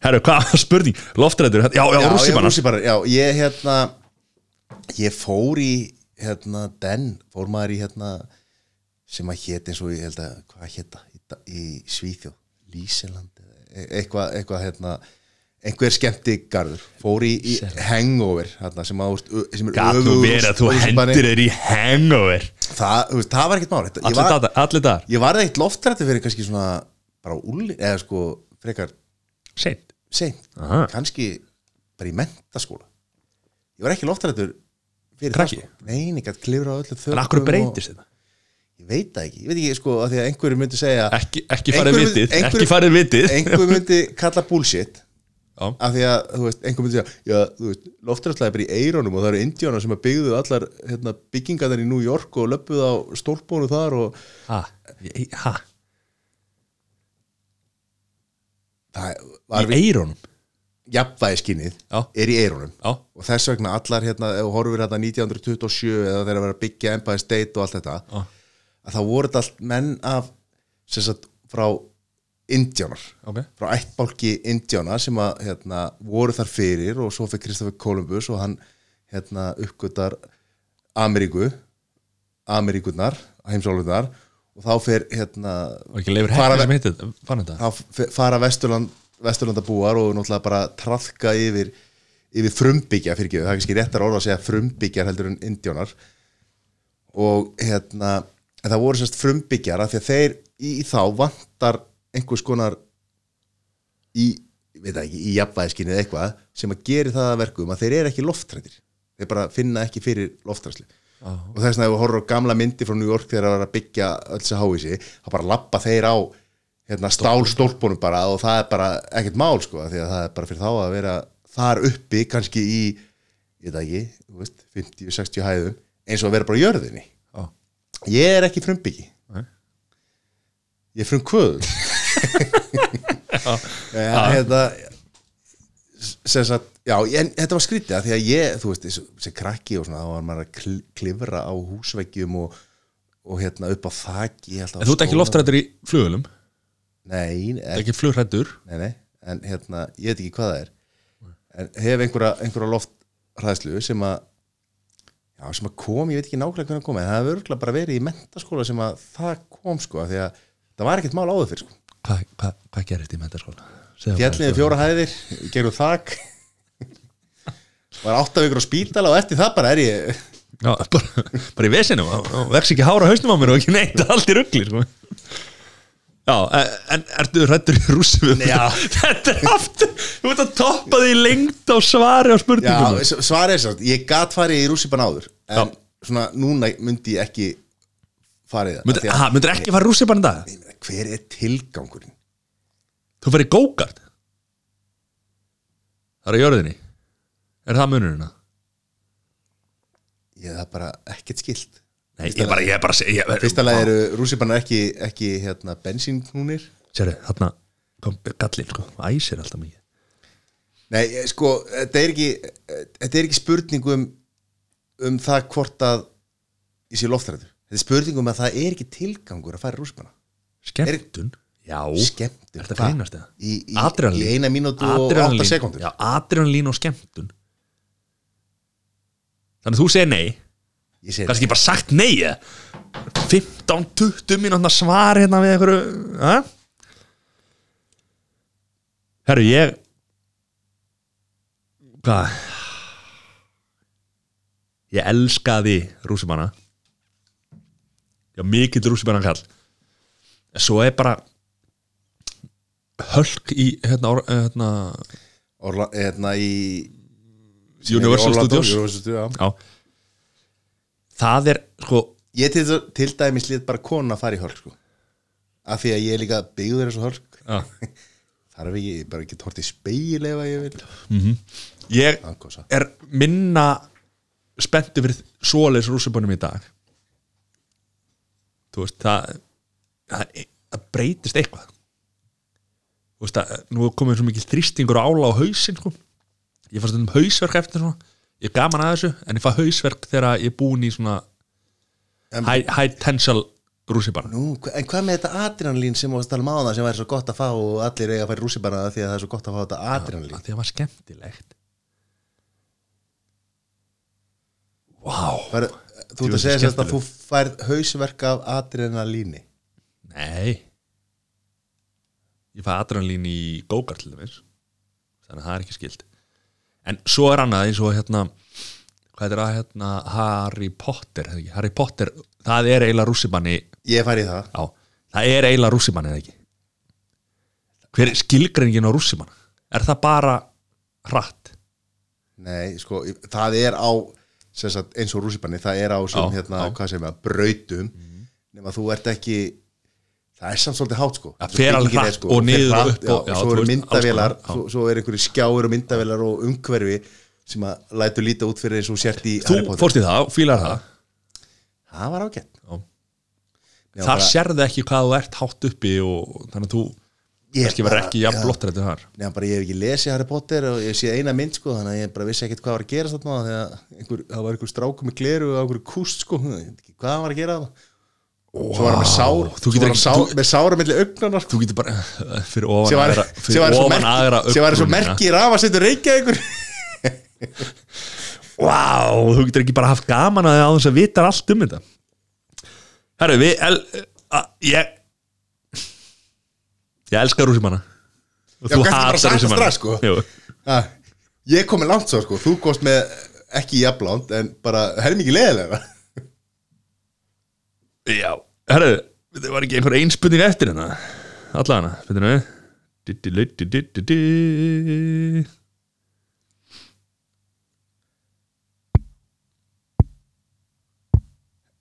Herru, hvað var <laughs> spurning? Loftrættur, já, já, já, rússipannar, já, ég hérna ég fór í hérna den, fór maður í hérna sem að hét eins og ég held að hvað hétta í, í Svíþjóð Líseland e- eitthvað, eitthvað hérna einhver skemmti garður fór í, í hangover hérna, sem, að, sem er Gat þú öfugur verið að þú hendir þér í hangover? Það, veist, það var ekkert mál. Allir var, dagar, ég var eitt loftrætti fyrir kannski svona bara úli, eða sko frekar Seint. kannski bara í mentaskóla. Ég var ekki loftrættur Krakki? sko. nei, ég gætt klifra á öllu þökum En akkur breytist þetta? ég veit það ekki, ég veit ekki sko að því að einhverju myndi segja Ekki, ekki farið vitið einhverju <laughs> myndi kalla bullshit Já. af því að, þú veist, einhver myndi segja já, þú veist, loftrættslega er bara í eirónum og það eru indjánar sem að byggðu allar hérna, byggingarnar í New York og löpuðu á stólpónu þar og Ha? Ha? það var Í eirónum jafnvægiskinnið er í eirónum Já, og þess vegna allar hérna, ef þú horfir hérna 1927 eða þegar að vera að byggja Empire State og allt þetta Já. að það voru allt menn af sem sagt frá Indjánar ok. Frá ættbálki Indjána sem að hérna, voru þar fyrir og svo fyrir Kristoffer Columbus og hann hérna, uppgötar Ameríku Ameríkunar, heimsálfunar og þá fer hérna Fara fara Vesturland Vesturlandabúar og náttúrulega bara trafka yfir, yfir frumbyggja fyrir ekki, það er kannski réttar orða að segja frumbyggjar heldur en indjónar. Og hérna en það voru sérst frumbyggjar af því að þeir í, þá vantar einhvers konar í, veit það ekki, í jafnvæðiskinni eða eitthvað sem að geri það að verkum að þeir eru ekki loftrættir þeir bara finna ekki fyrir loftræslu. Já. og þess vegna ef við horfum á gamla myndi frá New York þegar það var að byggja öll þessi háísi þá bara lappa þeir á hérna, stálstólpunum bara og það er bara ekkert mál sko, því að það er bara fyrir þá að vera þar uppi kannski í ég veit ekki, þú veist, 50-60 hæðum eins og að vera bara á jörðinni. Já. ég er ekki frumbyggi. Nei. ég er frumkvöður ja, <laughs> hérna sem sagt, já, en þetta var skrítið að því að ég, þú veist, þessi, krakki og svona, þá var maður að kl- klifra á húsveggjum og, og hérna upp á á En þú ert ekki loftrættur í flugulum Nei, ert ekki, flugrættur nei, nei, en hérna, ég veit ekki hvað það er. En hef einhverja, einhverja loftræðslu sem að já, sem að kom, ég veit ekki nákvæmlega hvernig kom en það hefur örgulega bara verið í mentaskóla sem að það kom sko, af því að það var ekkert mál áður fyrir sko. Hvað hva, hva gerist í mentaskóla? fjalliði fjóra hæðir, gerum þak. Var átta vikur á spítala og eftir það bara er ég Já, bara, bara í vesinu. Og, vex ekki hára hausnum á mér og ekki neitt allt í ruggli sko. Já, en, en ertu rættur í rússum Já. Þetta? <laughs> Er aftur Þú ert að toppa því lengt á svari á Já, spurningum s- svarið er sátt, ég gat farið í rússipan áður en svona núna myndi ég ekki farið það Myndir, að- ha, myndir ekki fara rússum bara en dag? Ég meina, hver er tilgangurinn? Þú fyrir gókart Það er á jörðinni. Er það munurinn? ég það er bara ekkert skilt Nei, ég er bara, ég er bara ég- fyrsta lagi eru rússipanar ekki, ekki hérna, bensínknúnir. Sérðu, þarna kom gallinn, sko, æsir alltaf mikið. Nei, sko, þetta er ekki þetta er ekki spurning um um það hvort að ég sé loftræður þetta er spurning um að það er ekki tilgangur að fara í rússipana Skemmtun? Já. Skemmtur, Er þetta grínast eða? í, í, í eina mínútu og átta sekundur adrenalín og skemmtun. Þannig að þú segir nei Kannski bara sagt nei eða? 15-20 mínútna svar hérna við einhverju ha? Herru, ég Hvað? Ég elskaði rússimanna Já, mikill rússimanna kall Svo er bara Hölk í hérna, hérna Orla, hérna í Universal Orlando, Studios. Universal já. Já Það er, sko ég til, til dæmis lít bara kona að fara í hölk sko. af því að ég er líka byggður og hölk Já. <laughs> þarf ekki, ég bara ekki tort í speil ef að ég vil Ég Angosa. er minna spenntu fyrir svoleiðs rússubunum í dag Þú veist, það það, það breytist eitthvað Þú veist að nú komið svo mikil þrýstingur ála á hausinn sko. ég fannst um hausverk eftir svona ég gaman að þessu, en ég fæ hausverk þegar ég er búin í svona En- high, high potential rússibana Nú, hva- en hvað með þetta adrenalín sem varst að tala um áðan sem væri svo gott að fá og allir eiga að fara í rússibana því að það er svo gott að fá þetta adrenalín? því að það var skemmtilegt. Vá. Var, Þú ert að segja þetta að þú færð hausverk af adrenalíni. Nei. Ég fæ adrenalín í gókart til dæmis Þannig að það er ekki skild En svo er annað eins og hérna Hvað er það hérna Harry Potter? Harry Potter, það er eiginlega rússimanni Ég fær í það Já, það er eiginlega rússimanni eða ekki Hver er skilgreiningin á rússimann? Er það bara hratt? Nei, sko, það er á sagt, eins og rússibanni, það er á sem, Já, hérna, já. hvað segir maður, brautum nema þú ert ekki það er samt svolítið hátt sko. Það fer alveg hratt og niður og upp já, og- já, svo þú eru já. svo, svo er einhverju skjáur og myndavélar og umhverfi sem að lætu líta út fyrir eins og þú sért í Þú Harry Potter. fórst í það, fílar það? Það var ágætt. Þar sérðu ekki hvað þú ert hátt uppi og þannig að þú verður bara- ekki jafn já. blottur þetta þar. Nei, bara ég hef ekki lesið Harry Potter og ég sé eina mynd sko, þannig að ég bara vissi ekkert hvað var að gera það var einhver stráku með gleru og einhver kúst sko, ekki hvað var að gera það svo var hann með sár, þú getur ekki- sár þú- með sára milli augnanar sko. Þú getur bara fyrir ofan var, aðra fyrir var ofan aðra merki sem var svo augbrúnina. merki rafasettur reykja einhver Vá, þú getur ekki bara haft gaman að það á þess að vita allt um þetta. Herru, við el, a, ég ég elska rússimanna og sagt það strax, sko. Ég kom með langt svo sko, þú komst með ekki jafnlánt en bara helmi ekki leðilega Já, herru, það var ekki einhver einspurning eftir hérna? Allana, veitum við?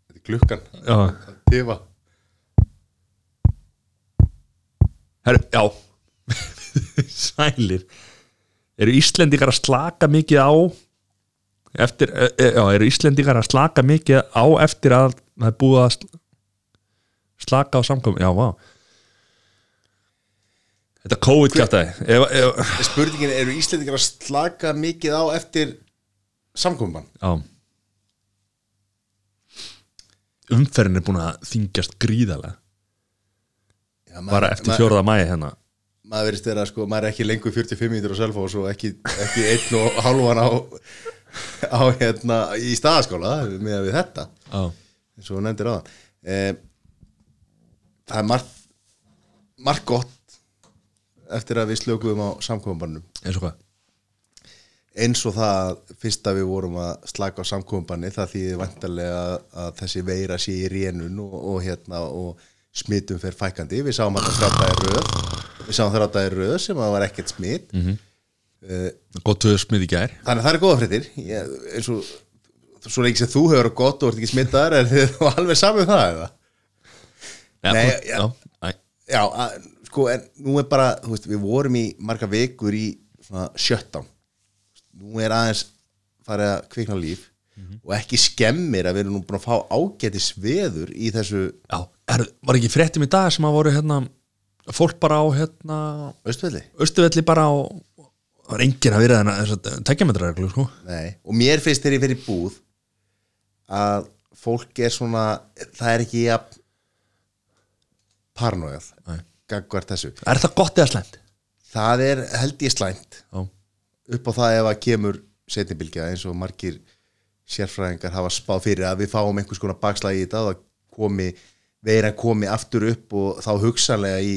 Þetta er klukkan Já, Tifa. herru, já. <laughs> Sælir. Eru Íslendingar að slaka mikið á eftir, e, e, já, eru Íslendingar að slaka mikið á eftir að það er búið að slaka á samkomi, já, vá. Þetta COVID kjátaði ef, ef, spurningin eru Íslendingar að slaka mikið á eftir samkomin Já. Umferðin er búin að þingjast gríðarlega. Bara eftir fjóraða mæi hérna. maður verist þeirra sko, maður er ekki lengur 45 mínútur á Selfoss og ekki, ekki einn og halvan á, á hérna í staðaskóla með þetta. Já, eins og nefndir á það það er margt margt gott eftir að við slökuðum á samkofumbannum eins og hvað? Eins og það að fyrst að við vorum að slaka á samkofubanni það þýðir vantarlega að þessi veira sé í rénun og, og hérna og smitum fer fækandi við sáum að það þráttaði röð. Við sáum þráttaði röð sem að var ekkert smit. Mm gott tvö smið í gær. Þannig að það er góða fréttir. Ég- eins og svo lengi sem þú hefur það gott og ert ekki smittaðar er þið alveg saman um það eða? Nei, já. já, Já, að, sko, en nú er bara, þú veist, við vorum í marga vikur í svona shutdown. Nú er aðeins farið að kvikna líf og ekki skemmir að við erum nú búin að fá ágætis veður í þessu já er, var ekki fréttum í dag sem að voru hérna fólk bara á hérna östvelli. Östuvelli bara á það var enginn að vera þess að tekjametra reglu sko Nei, og mér finnst þegar ég fyrir búð að fólk er svona, það er ekki að paranoiað Nei. gagvart þessu. er það gott eða slæmt? Það er held ég slæmt. Já, upp á það ef að kemur setnibilgja eins og margir sérfræðingar hafa spáð fyrir að við fáum einhvers konar bakslagi í þetta að komi, veiran komi aftur upp og þá hugsanlega í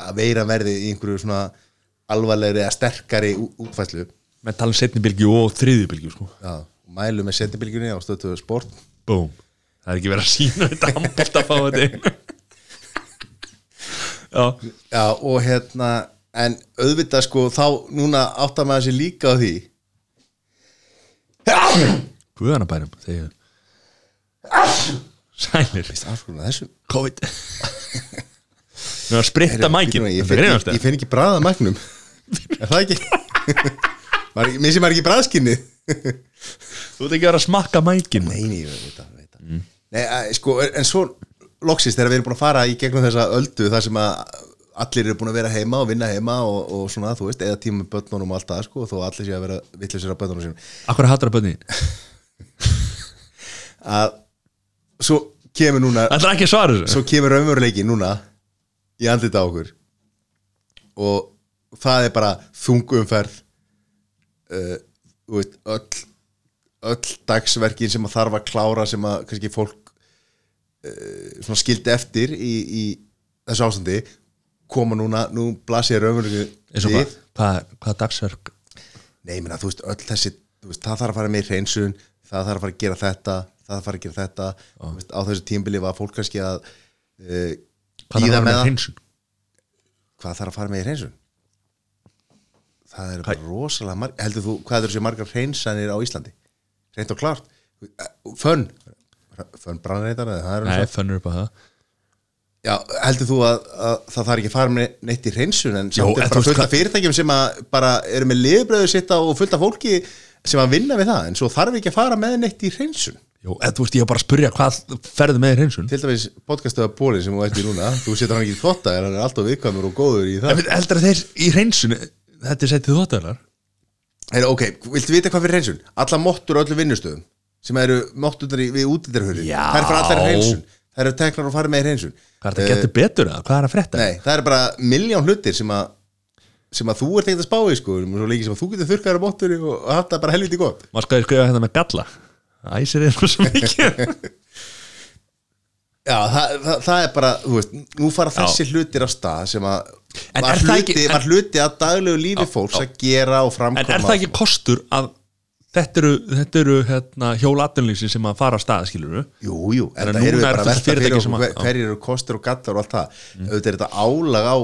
að veiran verði í einhverju svona alvarlegri eða sterkari útfæslu með talum setni bylgju og þriðju bylgju sko. Já, og mælu með setnibilgjunni á stöðtöðu sport. Búm, það er ekki verið að sína þetta að fá þetta Já, Já, og hérna en auðvitað sko þá núna áttar maður sér líka á því. Guðanabærum þegar Sælir. Þessu? COVID. Nú að spritta mækin. ég, finn, ekki bræða magnum er það ekki? Mér sem er ekki bræðskinni Þú ert ekki að vera að smakka mækin. Nei, ég veit það, veit það. Nei, að, sko, en svo loksist þegar við erum búin að fara í gegnum þessa öldu þar sem að allir eru búin að vera heima og vinna heima og, og svona, þú veist, eða tíma með börnunum og allt það, sko, þó allir sé að vera vittlisir á börnunum sínum. Akkur hattur að bönni <laughs> að svo kemur núna Það er ekki að svara þessu. svo kemur raunveruleiki núna í andlita okkur. Og það er bara þungumferð uh, öll öll dagsverkin sem að þarf að klára sem að kannski fólk svona skildi eftir í, í þessu ástandi koma núna, nú blasir og hvað, hvað, hvað dagsverk? Nei, meina, þú veist, öll þessi veist, það þarf að fara með hreinsun það þarf að fara að gera þetta það þarf að fara að gera þetta. Þú veist, á þessu tímbili var fólk kannski að uh, bíða það með hreinsun? Hvað þarf að fara með hreinsun? Það eru bara rosalega marg heldur þú, hvað eru sér margar hreinsanir á Íslandi? Hreint og klart fönn, fönn brannreitar það er Nei, fönnur upp á það. Já, heldur þú að, að það þarf ekki að fara með neitt í hreinsun en samt er bara veist fullt af hvað- fyrirtækjum sem að bara eru með liðbröðu sitta og fullt af fólki sem að vinna við það en svo þarf ekki að fara með neitt í hreinsun. Jó, eða þú veist, ég var bara að spurja hvað ferðu með í hreinsun? Til dæmis podcastuða bólin sem þú ert í núna þú setur hann ekki í þvotta en hann er alltaf viðkvæmur og góður í það. Að þeir í hreinsun þetta er settið Heyrðu, ok, viltu vita hvað fyrir hreinsun? Alla mottur á öllu vinnustöðum sem eru mottunar við útidarhörði Já. þær fara allar hreinsun. Þær eru teknar og fara með hreinsun. Hvað er þetta, getur betur eða? Hvað er að frétta? Nei, það eru bara miljón hlutir sem að sem að þú ert ekkert að spá í sko. Svo lengi sem að þú getur þurrkaður á mottur og haft það bara helviti gott. Maður skoði skrifa hérna með galla. Æsir eitthvað svo <laughs> mikið. Já, það, það, það er bara, þú veist, nú fara Já. þessi hlutir á stað sem að En var er það hluti, ekki- en- var hluti að daglegu lífi fólks að gera og En framkoma er það ekki kostur að þetta eru, þetta eru hérna, hjól atvinnlýsi sem að fara á stað skilur Jú, jú, en að það eru við er bara að velta fyrir að- hverjir eru kostur og gallar og allt það. Auðvitað er þetta álag á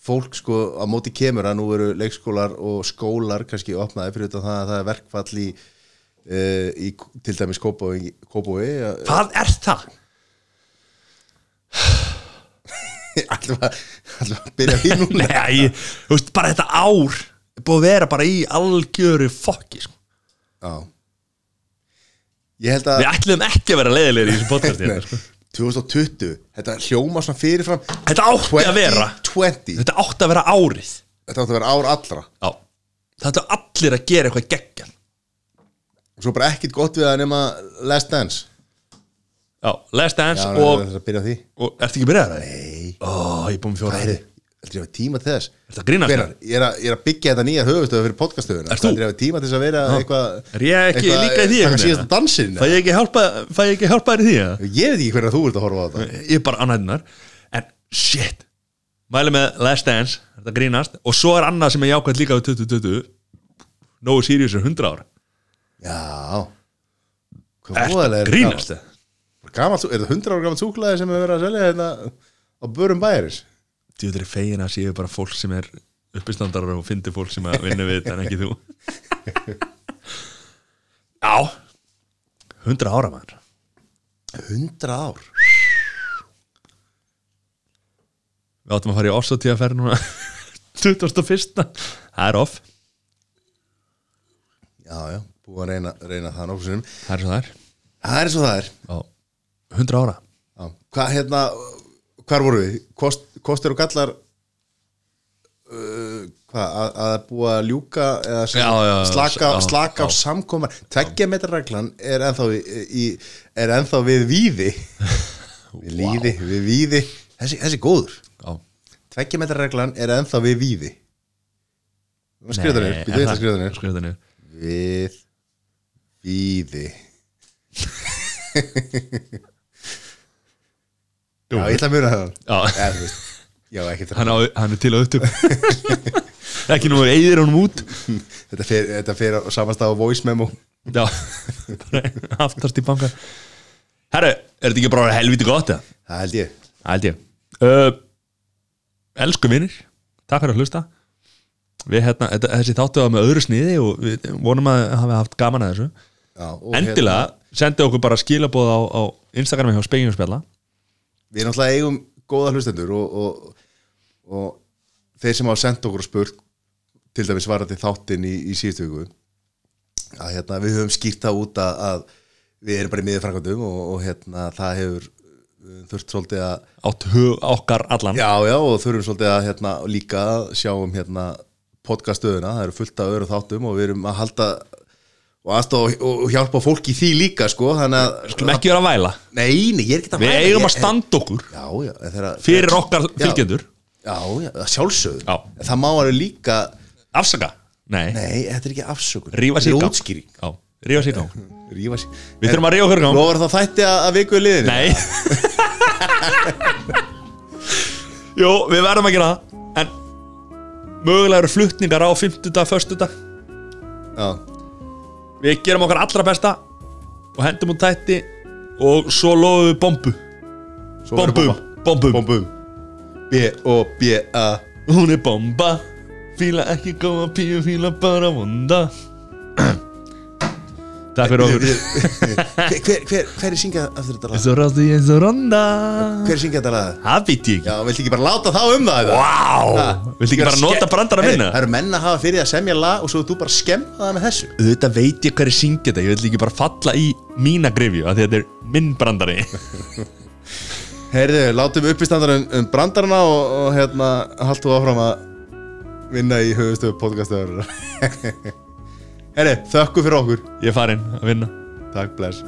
fólk sko á móti kemur að nú eru leikskólar og skólar kannski opnaði fyrir þetta að það er verkfall í, uh, í til dæmis Kópói Kópói Hvað er það? <laughs> alltaf að, að byrja því núna? <laughs> Nei, þú veist, bara þetta ár búið að vera bara í algjöru fokki sko. Já Ég held að Við ætlum ekki að vera leiðilegir í þessu podcasti Nei, hérna, sko. 2020, þetta hljóma svona fyrirfram Þetta átti að vera. 2020, Þetta átti að vera árið. Þetta átti að vera ár allra. Já. Þetta er allir að gera eitthvað geggjan og svo bara ekkit gott við að nema Last Dance. Já, Last Dance Já, og, því. og Ertu ekki byrjað það? Nei, Ó, ég búin með fjóra Hvað að hafa tíma til þess? Að? Hvenær? Ég er, að, ég er að byggja þetta nýja höfustöðu fyrir podcastöðuna að hafa tíma til þess að vera eitthvað Er ég ekki eitthvað- líka í því Fæ ég ekki hjálpa, fæ ég ekki hjálpa þér í því? eða? Ég veit ekki hvernig þú ert að horfa á þetta. Ég er bara ánægðunar En shit. Mæli með Last Dance, þetta grínast? Og svo er annað sem er jákvæmt líka við 2020 Nógu Sirius er 100 ára. Já. Þetta grínast gamalt, Er það 100 ára gamalt súklaði sem er verið að selja hérna á börum bæjaris? Djúður er fegin að séu bara fólk sem er uppistandar og fyndi fólk sem að vinna við þetta en ekki þú. <laughs> Já. 100 ára maður. 100 ár? Við áttum að fara í Ossotíða ferð núna <laughs> 21. Það er off. Já, já, búið að reyna, reyna það nokkuð sinnum. Það er svo það er. Það er svo það er. Já. 100 ára. Já. Hvað hérna, hvar voru við? Kost, kostir og gallar uh, hvað, að, að búa að ljúka eða sem, Já, já, slaka, já, slaka á samkoma? Tveggja metra reglan er í, er ennþá við víði. <laughs> Við líði, við víði. Þessi, þessi góður. Tveggja metra reglan er ennþá við víði. Skrifa það? niður, býtu þetta <laughs> skrifa það niður Skrifa það niður við víði Já, ég ætla að muna það. Já. Ekki þetta hann, er til að <laughs> upptöp Ekki nú eigðir honum út. Þetta fer, þetta fer á voice memo. Já. <laughs> Aftast í banka. Herru, er þetta ekki bara helviti gott eða? Það held ég. Það held ég. Uh, Elsku vinnir, takk fyrir að hlusta. Við hérna, þetta, þessi þáttu var með öðru sniði og við vonum að hafa haft gaman að þessu. Já, Endilega, sendi okkur bara skilabóð á, á Instagrami hjá Spekingu Við náttúrulega eigum góða hlustendur og, og, og þeir sem hafa sendt okkur spurt til dæmis varandi þáttinn í, í síðustu viku að hérna, við höfum skýrt það út að, að við erum bara í miður framkvæmdum og, og hérna, það hefur þurft svolítið að Átt hug okkar allan. Já, já, og þurfum svolítið að hérna, líka að sjá um hérna, podcaststöðuna, það eru fullt af öðru þáttum og við erum að halda og aðstofa og, hjálpa fólki því líka sko, þannig að Skulum ekki vera að væla. Nei, nei, ég er ekki að Við væla, eigum ég- að standa okkur Já, já, þegar fyrir okkar fylgjendur. Já, já. En það má alveg líka Afsaka? Nei, Nei, þetta er ekki afsökun. Rífa sér gang. Útskýring Já, rífa sér gang. <laughs> Við þurfum að rífa okkur gang. Lofar það þætti að, að viku í liðinu. Nei. Jú, við verðum að gera það. En mögulega eru flutningar á 50. 1. Já, Við gerum okkar allra besta Og hendum út tætti Og svo lofum við bombu. Svo verður Bombum bomba. Bombum Bombum B-O-B-A Hún er bomba. Fíla ekki góða píu Fíla bara vonda Takk fyrir okkur hver, hver, hver, hver er syngja aftur þetta lag? Eins og rásti, eins og ronda Hver er syngja þetta lag? Það veit ég ekki Já, viltu ekki bara láta þá um það? eða? Vá? Viltu ekki bara nota brandara Hey, minna? Það eru menn að hafa fyrir að semja lag og svo þú bara skemma það með þessu Þetta veit ég hverju syngja þetta Ég vil ekki bara falla í mína að þetta er minn brandari <laughs> Heyrðu, látum uppistandar um, um brandarana og, og hérna haltu áfram að vinna í höfustöðu podcastöður <laughs> Heyrðu, þökku fyrir okkur. Ég er farinn að vinna. Takk, bless